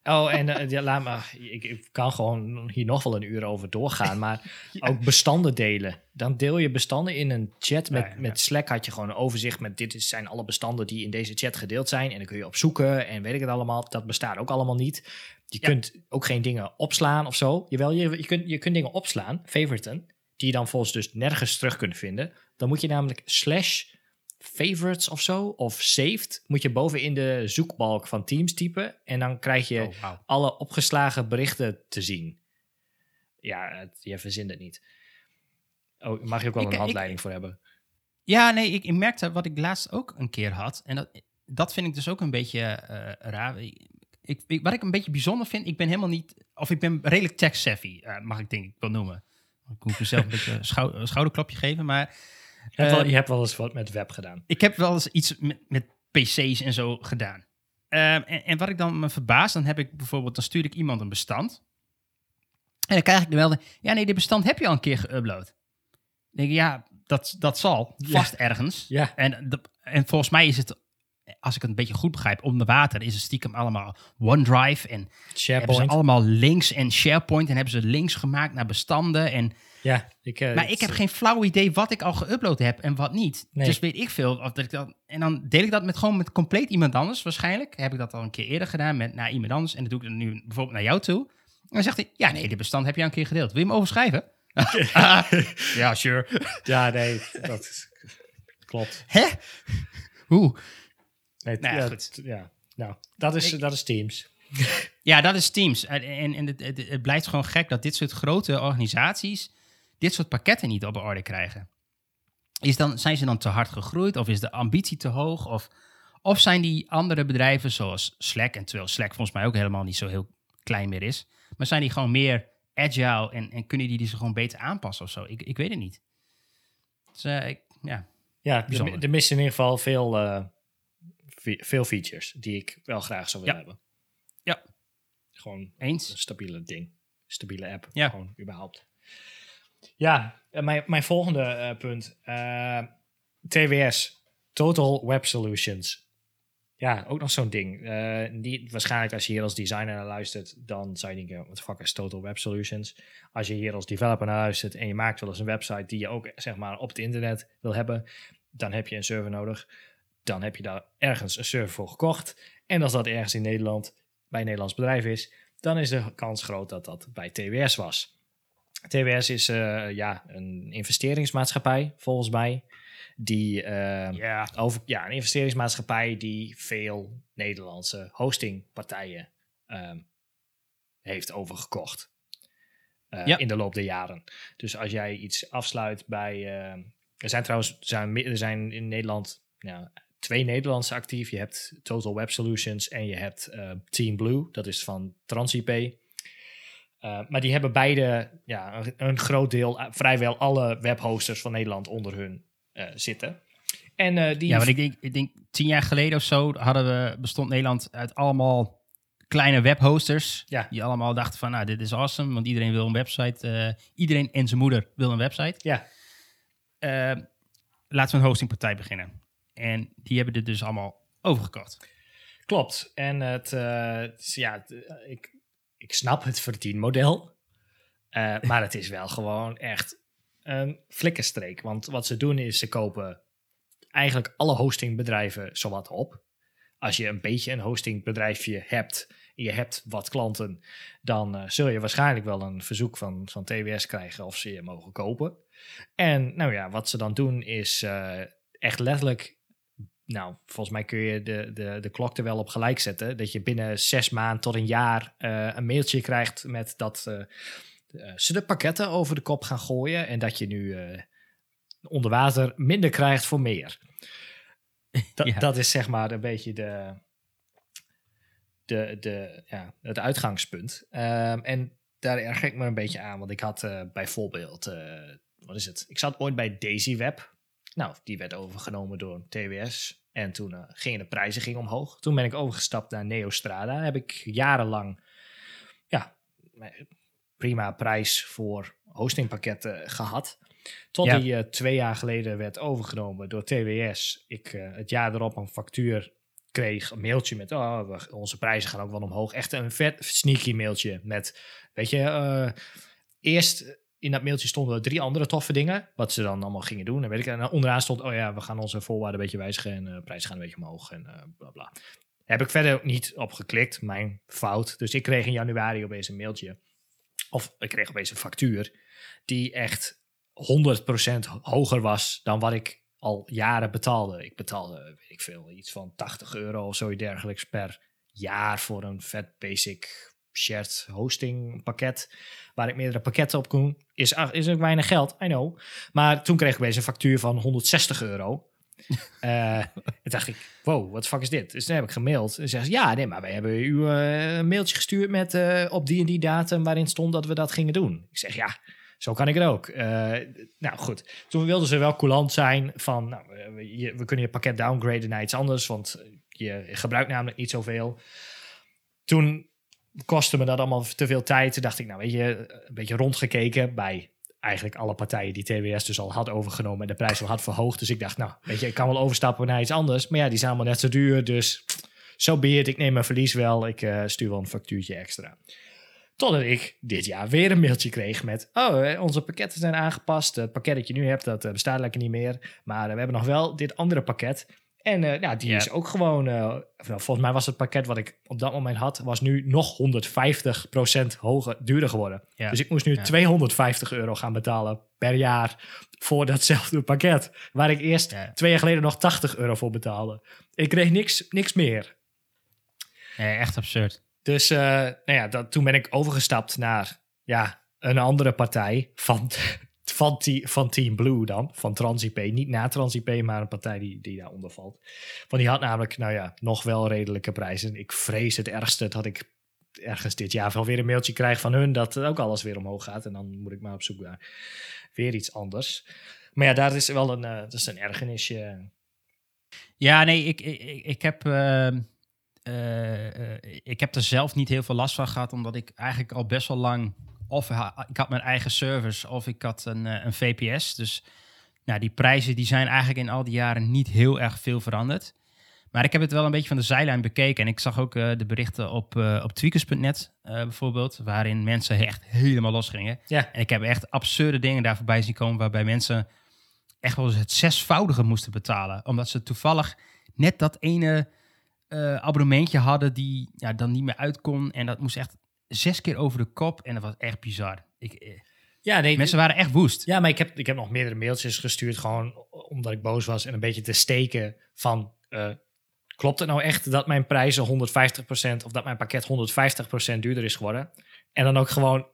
Oh, en eh, ja, laat maar. Ik, ik kan gewoon hier nog wel een uur over doorgaan. Maar ook bestanden delen. Dan deel je bestanden in een chat. Met, Ja, ja. met Slack had je gewoon een overzicht met dit is- zijn alle bestanden die in deze chat gedeeld zijn. En dan kun je opzoeken en weet ik het allemaal. Dat bestaat ook allemaal niet. Je Ja. kunt ook geen dingen opslaan of zo. Jawel, je, je, kunt, je kunt dingen opslaan, favoriten, die je dan volgens dus nergens terug kunt vinden. Dan moet je namelijk slash favorites of zo, of saved, moet je boven in de zoekbalk van Teams typen. En dan krijg je Oh, alle opgeslagen berichten te zien. Ja, het, je verzint het niet. Oh, mag je ook wel Ik- een ik- handleiding voor hebben. Ja, nee, ik, ik merkte wat ik laatst ook een keer had. En dat, dat vind ik dus ook een beetje eh, raar. Ik, ik, wat ik een beetje bijzonder vind, ik ben helemaal niet... Of ik ben redelijk tech-savvy, eh, mag ik denk ik wel noemen. Ik moet mezelf een beetje een schou- een schouderklapje geven, maar... Je hebt, wel, Ehm, je hebt wel eens wat met web gedaan. Ik heb wel eens iets met, met PC's en zo gedaan. Ehm, en, en wat ik dan me verbaas, dan heb ik bijvoorbeeld, dan stuur ik iemand een bestand. En dan krijg ik de melding, ja nee, dit bestand heb je al een keer geüpload. Dan denk ik, ja, dat, dat zal, vast ergens. Ja. En, de- en volgens mij is het, als ik het een beetje goed begrijp, onder water is het stiekem allemaal OneDrive. En hebben ze SharePoint. allemaal links en SharePoint. En hebben ze links gemaakt naar bestanden. En Ja, ik, eh, Maar ik heb geen flauw idee wat ik al geüpload heb en wat niet. Nee. Dus weet ik veel. Of dat ik dat, en dan deel ik dat met gewoon met compleet iemand anders waarschijnlijk. Heb ik dat al een keer eerder gedaan met naar iemand anders. En dat doe ik dan nu bijvoorbeeld naar jou toe. En dan zegt hij, ja nee, dit bestand heb je al een keer gedeeld. Wil je hem overschrijven? ja, sure. Ja, nee, dat is, klopt. Hè? Hoe? Nee, Nou ja, goed. ja, nou, dat is, Ik- dat is Teams. Ja, dat is Teams. En, en, en het, het, het blijft gewoon gek dat dit soort grote organisaties dit soort pakketten niet op orde krijgen. Is dan, zijn ze dan te hard gegroeid of is de ambitie te hoog? Of, of zijn die andere bedrijven zoals Slack, en terwijl Slack volgens mij ook helemaal niet zo heel klein meer is, maar zijn die gewoon meer agile en, en kunnen die die zich gewoon beter aanpassen of zo? Ik, ik weet het niet. Dus, eh, ik, ja. Ja, er, er missen in ieder geval veel, eh, veel features die ik wel graag zou willen Ja. hebben. Ja. Gewoon een Eens? stabiele ding. Stabiele app. Ja. Gewoon überhaupt. Ja, en mijn, mijn volgende eh, punt. eh, TWS. Total Web Solutions. Ja, ook nog zo'n ding. Eh, die, waarschijnlijk als je hier als designer naar luistert, dan zou je denken, wat fuck is Total Web Solutions? Als je hier als developer naar luistert en je maakt wel eens een website die je ook zeg maar op het internet wil hebben, dan heb je een server nodig. Dan heb je daar ergens een server voor gekocht. En als dat ergens in Nederland bij een Nederlands bedrijf is, dan is de kans groot dat dat bij TWS was. TWS is eh, ja, een investeringsmaatschappij, volgens mij. Die eh, Ja. over, ja, een investeringsmaatschappij die veel Nederlandse hostingpartijen ehm, heeft overgekocht. eh, Ja. In de loop der jaren. Dus als jij iets afsluit bij. ehm, er zijn trouwens zijn, er zijn in Nederland ja, twee Nederlandse actief. Je hebt Total Web Solutions en je hebt Team Blue. Dat is van TransIP. Eh, maar die hebben beide ja, een, een groot deel, eh, vrijwel alle webhosters van Nederland onder hun eh, zitten. En die Ja, want ik denk, ik denk tien jaar geleden of zo hadden we, bestond Nederland uit allemaal kleine webhosters. Ja. Die allemaal dachten van, nou, dit is awesome, want iedereen wil een website. iedereen en zijn moeder wil een website. Ja, laten we een hostingpartij beginnen. En die hebben dit dus allemaal overgekocht. klopt. En het, ja, ik, ik snap het verdienmodel. Eh, maar het is wel gewoon echt een flikkerstreek. Want wat ze doen is, ze kopen eigenlijk alle hostingbedrijven zowat op. Als je een beetje een hostingbedrijfje hebt en je hebt wat klanten, dan eh, zul je waarschijnlijk wel een verzoek van, van TWS krijgen of ze je mogen kopen. En nou ja, wat ze dan doen is eh, echt letterlijk nou, volgens mij kun je de, de, de klok er wel op gelijk zetten. Dat je binnen zes maanden tot een jaar eh, een mailtje krijgt met dat eh, eh, ze de pakketten over de kop gaan gooien. En dat je nu onder water minder krijgt voor meer. Dat, Ja. dat is zeg maar een beetje de, de, de, ja, het uitgangspunt. Ehm, en daar erger ik me een beetje aan. Want ik had bijvoorbeeld, wat is het? Ik zat ooit bij Daisy Web. Nou, die werd overgenomen door TWS. En toen eh, gingen de prijzen gingen omhoog. Toen ben ik overgestapt naar Neostrada. Heb ik jarenlang ja, prima prijs voor hostingpakketten gehad. Tot Ja. die eh, twee jaar geleden werd overgenomen door TWS. Ik eh, het jaar erop een factuur kreeg, een mailtje met... Oh, we- onze prijzen gaan ook wel omhoog. Echt een vet sneaky mailtje met... Weet je, eerst in dat mailtje stonden drie andere toffe dingen. Wat ze dan allemaal gingen doen. En, weet ik, en onderaan stond, oh ja, we gaan onze voorwaarden een beetje wijzigen. En de prijzen gaan een beetje omhoog. En eh bla bla. Heb ik verder niet op geklikt. Mijn fout. Dus ik kreeg in januari opeens een mailtje. Of ik kreeg opeens een factuur. Die echt 100% hoger was dan wat ik al jaren betaalde. Ik betaalde, weet ik veel, iets van 80 euro of zoiets dergelijks per jaar voor een vet basic shared hosting pakket. Waar ik meerdere pakketten op kon. Is, is ook weinig geld, I know. Maar toen kreeg ik opeens een factuur van 160 euro. Eh en dacht ik, wow, wat fuck is dit? Dus toen heb ik gemaild. En zeggen ze, ja, nee, maar wij hebben u eh, een mailtje gestuurd met eh, op die en die datum waarin stond dat we dat gingen doen. Ik zeg, ja, zo kan ik het ook. Nou goed, toen wilden ze wel coulant zijn van, nou, we, we kunnen je pakket downgraden naar iets anders, want je gebruikt namelijk niet zoveel. Toen kostte me dat allemaal te veel tijd. Toen dacht ik, nou weet je, een beetje rondgekeken bij eigenlijk alle partijen die TWS dus al had overgenomen en de prijs al had verhoogd. Dus ik dacht, nou weet je, ik kan wel overstappen naar iets anders. Maar ja, die zijn allemaal net zo duur, dus zo so be. Ik neem mijn verlies wel. Ik eh, stuur wel een factuurtje extra. Totdat ik dit jaar weer een mailtje kreeg met... Oh, onze pakketten zijn aangepast. Het pakket dat je nu hebt, dat eh, bestaat lekker niet meer. Maar eh, we hebben nog wel dit andere pakket. En eh, ja, die is ook gewoon... eh, nou, volgens mij was het pakket wat ik op dat moment had... was nu nog 150% hoger, duurder geworden. Dus ik moest nu Ja. 250 euro gaan betalen per jaar... voor datzelfde pakket. Waar ik eerst twee jaar geleden nog 80 euro voor betaalde. Ik kreeg niks, niks meer. Echt absurd. Dus eh, nou ja, dat, toen ben ik overgestapt naar ja, een andere partij van, van, van Team Blue dan, van TransIP. Niet na TransIP, maar een partij die, die daaronder valt. Want die had namelijk, nou ja, nog wel redelijke prijzen. Ik vrees het ergste dat ik ergens dit jaar wel weer een mailtje krijg van hun dat ook alles weer omhoog gaat. En dan moet ik maar op zoek naar weer iets anders. Maar ja, daar is wel een, eh, dat is een ergernisje. Ja, nee, ik, ik, ik- heb, eh, eh, ik heb er zelf niet heel veel last van gehad, omdat ik eigenlijk al best wel lang, of ik had mijn eigen service, of ik had een, eh, een VPS. Dus nou, die prijzen die zijn eigenlijk in al die jaren niet heel erg veel veranderd. Maar ik heb het wel een beetje van de zijlijn bekeken. En ik zag ook eh, de berichten op, eh op tweakers.net bijvoorbeeld, waarin mensen echt helemaal los gingen. Ja. En ik heb echt absurde dingen daar voorbij zien komen, waarbij mensen echt wel eens het zesvoudige moesten betalen. Omdat ze toevallig net dat ene abonnementje hadden die ja, dan niet meer uit kon. En dat moest echt zes keer over de kop. En dat was echt bizar. Ik, eh, Ja, nee, mensen waren echt woest. Ja, maar ik heb, ik heb nog meerdere mailtjes gestuurd, gewoon omdat ik boos was en een beetje te steken van, eh, klopt het nou echt dat mijn prijzen 150% of dat mijn pakket 150% duurder is geworden? En dan ook gewoon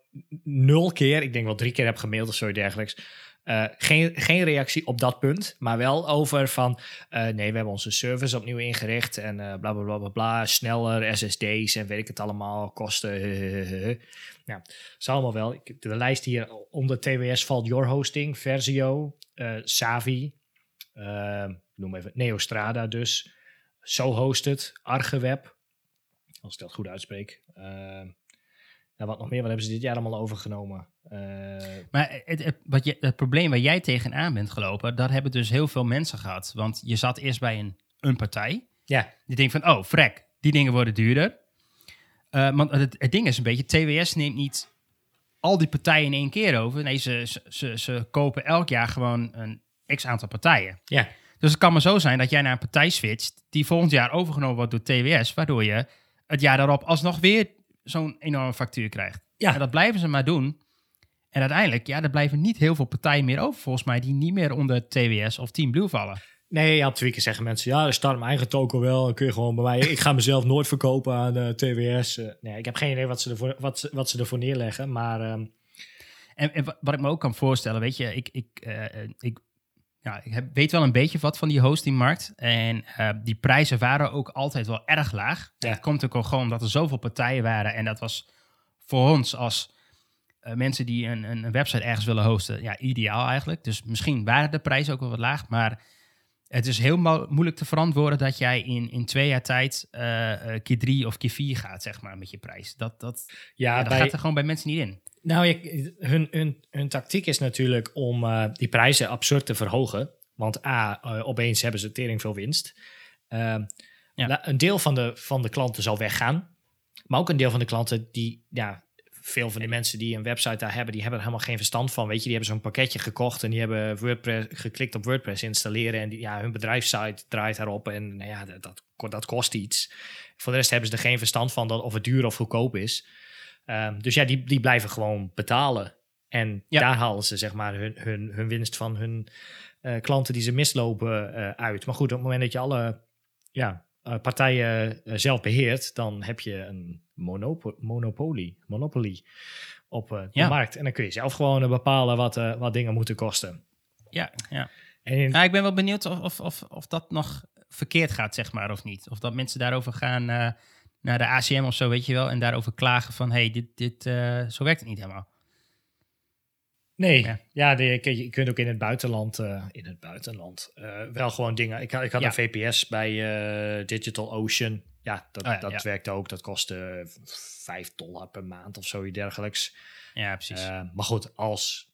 nul keer, ik denk wel drie keer heb gemaild of zoiets dergelijks, eh, geen, geen reactie op dat punt, maar wel over van, eh, nee, we hebben onze service opnieuw ingericht en eh bla bla bla bla sneller SSD's en weet ik het allemaal, kosten. Ja, is allemaal wel. Ik, de lijst hier onder TWS valt Your Hosting, Versio, Savi, eh, noem even Neostrada dus, So Hosted, Argeweb, als ik dat goed uitspreek. Wat nog meer, wat hebben ze dit jaar allemaal overgenomen? Eh, Maar het, het, wat je, het probleem waar jij tegenaan bent gelopen, dat hebben dus heel veel mensen gehad. Want je zat eerst bij een, een partij. ja, Die denkt van, oh, frek, die dingen worden duurder. Eh, want het, het ding is een beetje, TWS neemt niet al die partijen in één keer over. Nee, ze, ze, ze, ze kopen elk jaar gewoon een x-aantal partijen. ja, Dus het kan maar zo zijn dat jij naar een partij switcht die volgend jaar overgenomen wordt door TWS, waardoor je het jaar daarop alsnog weer zo'n enorme factuur krijgt. Ja. En dat blijven ze maar doen. En uiteindelijk, ja, er blijven niet heel veel partijen meer over, volgens mij, die niet meer onder TWS of Team Blue vallen. Nee, ja, op Twitter zeggen mensen, ja, staat mijn eigen token wel. Dan kun je gewoon bij mij, ik ga mezelf nooit verkopen aan eh, TWS. Eh, nee, ik heb geen idee wat ze ervoor, wat ze, wat ze ervoor neerleggen, maar ehm, En, en wa- wat ik me ook kan voorstellen, weet je, ik, ik, eh, ik, ja, ik heb, weet wel een beetje wat van die hostingmarkt. En eh, die prijzen waren ook altijd wel erg laag. Ja. Dat komt ook al gewoon omdat er zoveel partijen waren. En dat was voor ons als eh, mensen die een, een, website ergens willen hosten, ja, ideaal eigenlijk. Dus misschien waren de prijzen ook wel wat laag, maar het is heel mo- moeilijk te verantwoorden dat jij in, in twee jaar tijd eh, keer drie of keer vier gaat, zeg maar, met je prijs. Dat, dat, ja, ja, dat bij, gaat er gewoon bij mensen niet in. Nou, hun, hun, hun tactiek is natuurlijk om eh, die prijzen absurd te verhogen. Want A, eh, opeens hebben ze tering veel winst. Ehm, Ja. Een deel van de, van de klanten zal weggaan. Maar ook een deel van de klanten die, ja, veel van de mensen die een website daar hebben, die hebben er helemaal geen verstand van. Weet je, die hebben zo'n pakketje gekocht en die hebben WordPress geklikt op WordPress installeren. En die, ja, hun bedrijfssite draait daarop en nou ja, dat, dat, dat kost iets. Voor de rest hebben ze er geen verstand van dat, of het duur of goedkoop is. Ehm, dus ja, die, die blijven gewoon betalen. En Ja. daar halen ze zeg maar hun, hun, hun winst van hun eh, klanten die ze mislopen eh, uit. Maar goed, op het moment dat je alle ja, eh, partijen zelf beheert, dan heb je een monopo monopolie, monopolie op de Ja. markt. En dan kun je zelf gewoon bepalen wat, wat dingen moeten kosten. Ja, ja. En in- Ja, ik ben wel benieuwd of, of, of, of dat nog verkeerd gaat, zeg maar, of niet. Of dat mensen daarover gaan naar de ACM of zo, weet je wel, en daarover klagen van, hey, dit, dit, eh, zo werkt het niet helemaal. Nee, Ja. ja, de, je, je kunt ook in het buitenland, eh, in het buitenland eh, wel gewoon dingen. Ik, had- ik had Ja. een VPS bij Digital Ocean. Ja, dat, Oh ja, dat werkte ook. Dat kostte 5 dollar per maand of zoiets dergelijks. Ja, precies. Maar goed, als,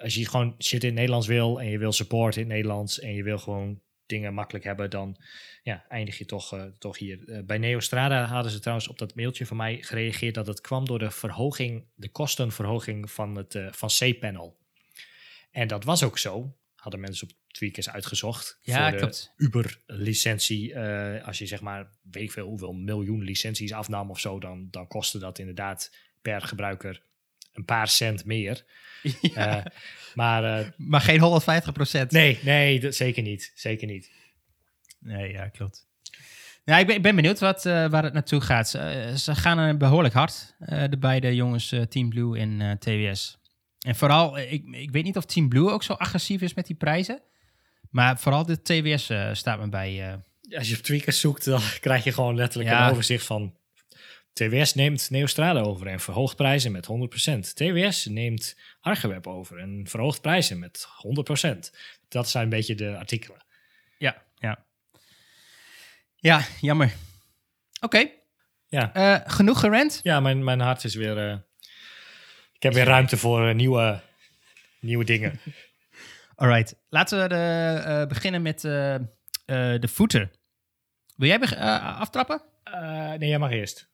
als je gewoon shit in het Nederlands wil en je wil support in het Nederlands en je wil gewoon dingen makkelijk hebben, dan ja, eindig je toch, eh, toch hier. Eh, bij Neostrada hadden ze trouwens op dat mailtje van mij gereageerd dat het kwam door de verhoging, de kostenverhoging van het eh, van C-panel. En dat was ook zo. Hadden mensen op Tweakers uitgezocht. Ja, voor de. Uber-licentie. als je zeg maar, weet ik veel hoeveel miljoen licenties afnam of zo, dan, dan kostte dat inderdaad per gebruiker een paar cent meer. Ja, Eh, maar eh, maar geen 150 procent. nee, nee, dat, zeker niet. Zeker niet. Nee, ja, klopt. Ja, ik, ben, ik ben benieuwd wat, eh, waar het naartoe gaat. Ze, ze gaan er behoorlijk hard, eh, de beide jongens eh, Team Blue en eh, TWS. En vooral, ik, ik weet niet of Team Blue ook zo agressief is met die prijzen. Maar vooral de TWS eh, staat me bij. eh, Als je op tweakers zoekt, dan krijg je gewoon letterlijk Ja. een overzicht van... TWS neemt Neostrada over en verhoogt prijzen met 100%. TWS neemt Archeweb over en verhoogt prijzen met 100%. Dat zijn een beetje de artikelen. ja, ja. Ja, jammer. Oké, Ja, eh, genoeg gerend. ja mijn, mijn hart is weer... eh, ik heb weer ruimte voor eh, nieuwe, nieuwe dingen. Alright, laten we de, beginnen met de voeten. Wil jij aftrappen? Nee, jij mag eerst.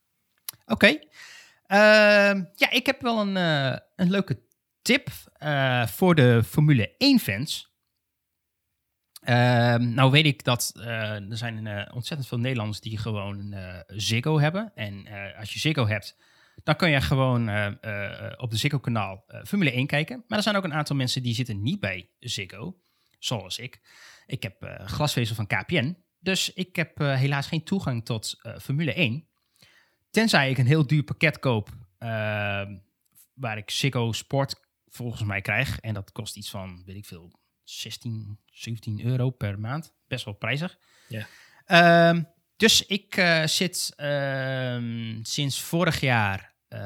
Oké. Ehm, ja, ik heb wel een, eh, een leuke tip eh, voor de Formule 1-fans. Ehm, nou weet ik dat eh, er zijn ontzettend veel Nederlanders die gewoon Ziggo hebben. En als je Ziggo hebt, dan kun je gewoon op de Ziggo-kanaal Formule 1 kijken. Maar er zijn ook een aantal mensen die zitten niet bij Ziggo, zoals ik. Ik heb glasvezel van KPN, dus ik heb helaas geen toegang tot Formule 1. Tenzij ik een heel duur pakket koop, ehm, waar ik Ziggo Sport volgens mij krijg. En dat kost iets van, weet ik veel, 16, 17 euro per maand. Best wel prijzig. Ja. Ehm, dus ik eh, zit ehm, sinds vorig jaar eh,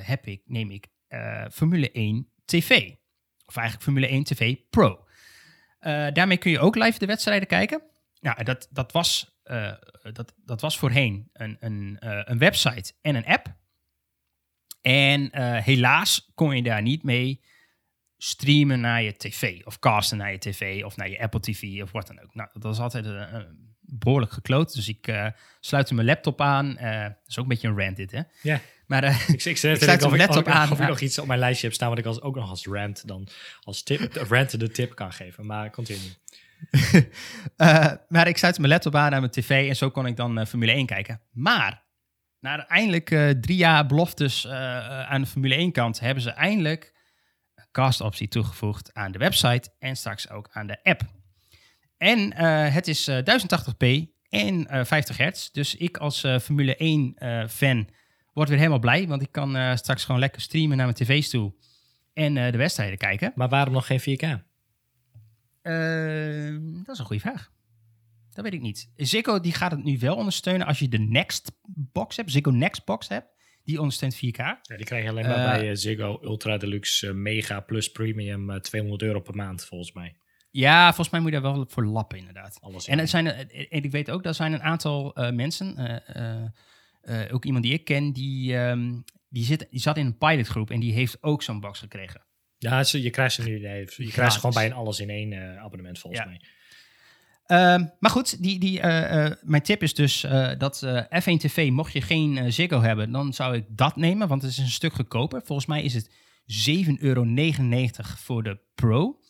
heb ik, neem ik eh, Formule 1 TV. Of eigenlijk Formule 1 TV Pro. Eh, daarmee kun je ook live de wedstrijden kijken. Ja, dat, dat, was, eh, dat, dat was voorheen een, een, eh, een website en een app. En eh, helaas kon je daar niet mee streamen naar je tv. Of casten naar je tv of naar je Apple TV of wat dan ook. Nou, dat was altijd een, behoorlijk gekloot. Dus ik eh sluit mijn laptop aan. Eh, dat is ook een beetje een rant dit, hè? Ja. Maar Ik, ik, Ik sluit mijn laptop of, aan. Of ik nog iets op mijn lijstje heb staan wat ik als, ook nog als rant dan als tip, rant de tip kan geven. Maar continue. Eh, maar ik sluit mijn laptop aan aan mijn tv en zo kon ik dan eh, Formule 1 kijken. Maar na eindelijk eh, drie jaar beloftes aan de Formule 1 kant hebben ze eindelijk een cast-optie toegevoegd aan de website en straks ook aan de app. En het is eh, 1080p en eh 50 hertz. Dus ik als Formule 1 eh, fan word weer helemaal blij, want ik kan straks gewoon lekker streamen naar mijn tv's toe en de wedstrijden kijken. Maar waarom nog geen 4K? Eh, dat is een goede vraag. Dat weet ik niet. Ziggo die gaat het nu wel ondersteunen als je de Next box hebt. Ziggo Next box hebt. Die ondersteunt 4K. Ja, die krijg je alleen maar Eh, bij eh, Ziggo Ultra Deluxe eh, Mega Plus Premium eh, 200 euro per maand volgens mij. Ja, volgens mij moet je daar wel voor lappen inderdaad. Alles En, het zijn, en ik weet ook, dat zijn een aantal eh, mensen, eh, eh, eh, ook iemand die ik ken, die, ehm, die, zit, die zat in een pilotgroep en die heeft ook zo'n box gekregen. Ja, je krijgt ze nu. Nee, je krijgt ze gewoon bij een alles in één eh, abonnement volgens Ja. mij. Ehm, maar goed, die, die, eh, eh, mijn tip is dus dat eh, F1 TV, mocht je geen Ziggo hebben, dan zou ik dat nemen, want het is een stuk goedkoper. Volgens mij is het 7,99 euro voor de Pro.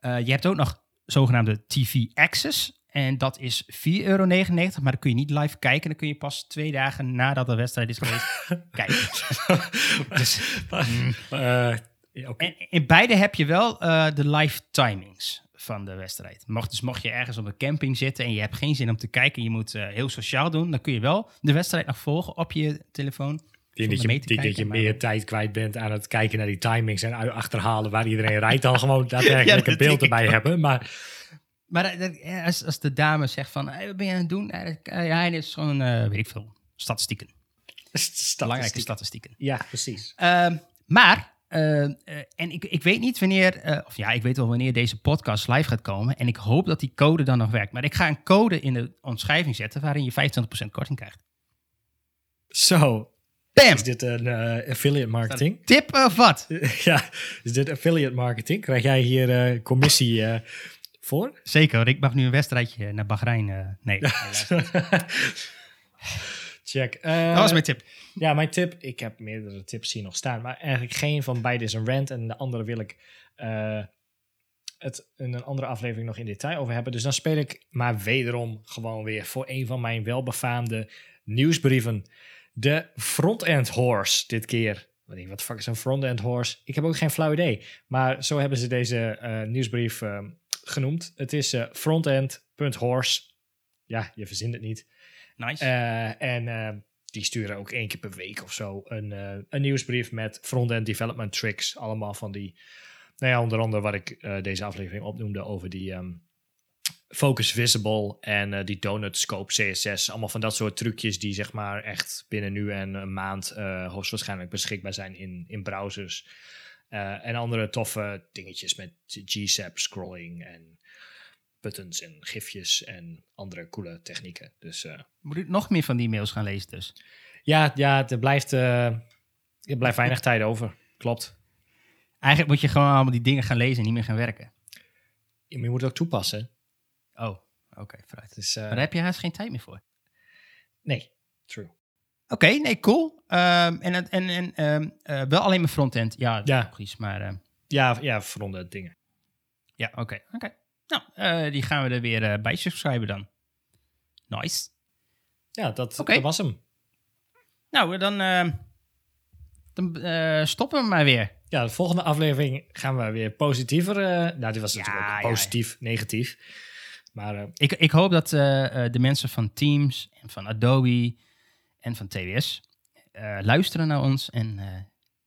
Je hebt ook nog zogenaamde TV Access. En dat is 4,99 euro, maar dan kun je niet live kijken. Dan kun je pas twee dagen nadat de wedstrijd is geweest kijken. Dus, mm. Ja. En in beide heb je wel eh, de live timings van de wedstrijd. Mocht, dus mocht je ergens op een camping zitten en je hebt geen zin om te kijken, je moet eh, heel sociaal doen, dan kun je wel de wedstrijd nog volgen op je telefoon. Ik denk dat je, dat maar- meer tijd kwijt bent aan het kijken naar die timings en achterhalen waar iedereen rijdt dan gewoon daadwerkelijk Ja, een beeld erbij hebben. Maar Maar eh, als, als de dame zegt van, hey, wat ben je aan het doen? Ja, hij is gewoon, eh, weet ik veel, statistieken. Belangrijke statistieken. Ja, precies. Ehm, maar, eh, eh, en ik, ik weet niet wanneer, eh, of ja, ik weet wel wanneer deze podcast live gaat komen. En ik hoop dat die code dan nog werkt. Maar ik ga een code in de omschrijving zetten waarin je 25% korting krijgt. Zo, Bam! is dit een eh, affiliate marketing? Tip of wat? ja, is dit affiliate marketing? Krijg jij hier commissie Voor? Zeker, ik mag nu een wedstrijdje naar Bahrein. nee. Check. Dat was mijn tip. Ja, mijn tip. Ik heb meerdere tips hier nog staan. Maar eigenlijk geen van beide is een rant. En de andere wil ik eh, het in een andere aflevering nog in detail over hebben. Dus dan speel ik maar wederom gewoon weer voor een van mijn welbefaamde nieuwsbrieven. De Frontend Horse dit keer. Wat de fuck is een Frontend Horse? Ik heb ook geen flauw idee. Maar zo hebben ze deze eh, nieuwsbrief eh, genoemd. Het is eh, frontend.horse. Ja, je verzint het niet. Nice. En eh, die sturen ook één keer per week of zo een, eh, een nieuwsbrief met front-end development tricks. Allemaal van die, nou ja, onder andere wat ik eh, deze aflevering opnoemde over die ehm, Focus Visible en eh, die Donut Scope CSS. Allemaal van dat soort trucjes die zeg maar echt binnen nu en een maand hoogstwaarschijnlijk beschikbaar zijn in, in browsers. En andere toffe dingetjes met GSAP scrolling en buttons en gifjes en andere coole technieken. Dus eh, Moet ik nog meer van die mails gaan lezen dus? ja, ja er, blijft, eh, er blijft weinig tijd over. Klopt. Eigenlijk moet je gewoon allemaal die dingen gaan lezen en niet meer gaan werken. Ja, maar je moet het ook toepassen. Oh, oké, vooruit. Dus, eh, Maar daar heb je haast geen tijd meer voor. nee, true. Oké, nee, cool. Ehm, en en, en ehm, eh, wel alleen maar frontend. Ja, Ja. logisch. Maar ehm, Ja, ja verronde dingen. ja, oké. oké. Nou, eh, die gaan we er weer eh, bij subscriben dan. Nice. Ja, dat, dat was hem. Nou, dan, ehm, dan eh, stoppen we maar weer. Ja, de volgende aflevering gaan we weer positiever. eh, nou, dit was Ja, natuurlijk ook ja, positief, negatief. Maar eh, Ik, ik hoop dat eh, eh, de mensen van Teams en van Adobe en van TWS eh, luisteren naar ons en eh,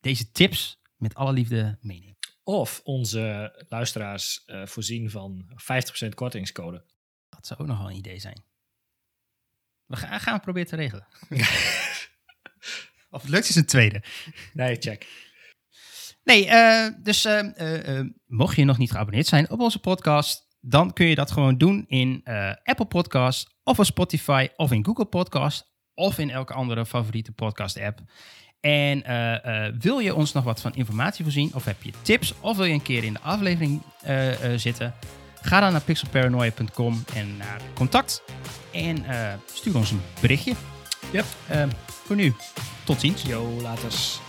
deze tips met alle liefde meenemen. Of onze luisteraars eh, voorzien van 50% kortingscode. Dat zou ook nog wel een idee zijn. We gaan, gaan we proberen te regelen. of het lukt is een tweede. Nee, check. Nee, eh, dus eh, mocht je nog niet geabonneerd zijn op onze podcast, dan kun je dat gewoon doen in Apple Podcast of op Spotify of in Google Podcast of in elke andere favoriete podcast app. En eh, eh, wil je ons nog wat van informatie voorzien of heb je tips of wil je een keer in de aflevering eh, zitten? Ga dan naar pixelparanoia.com en naar contact en stuur ons een berichtje. Yep. Voor nu, tot ziens. Yo, laters.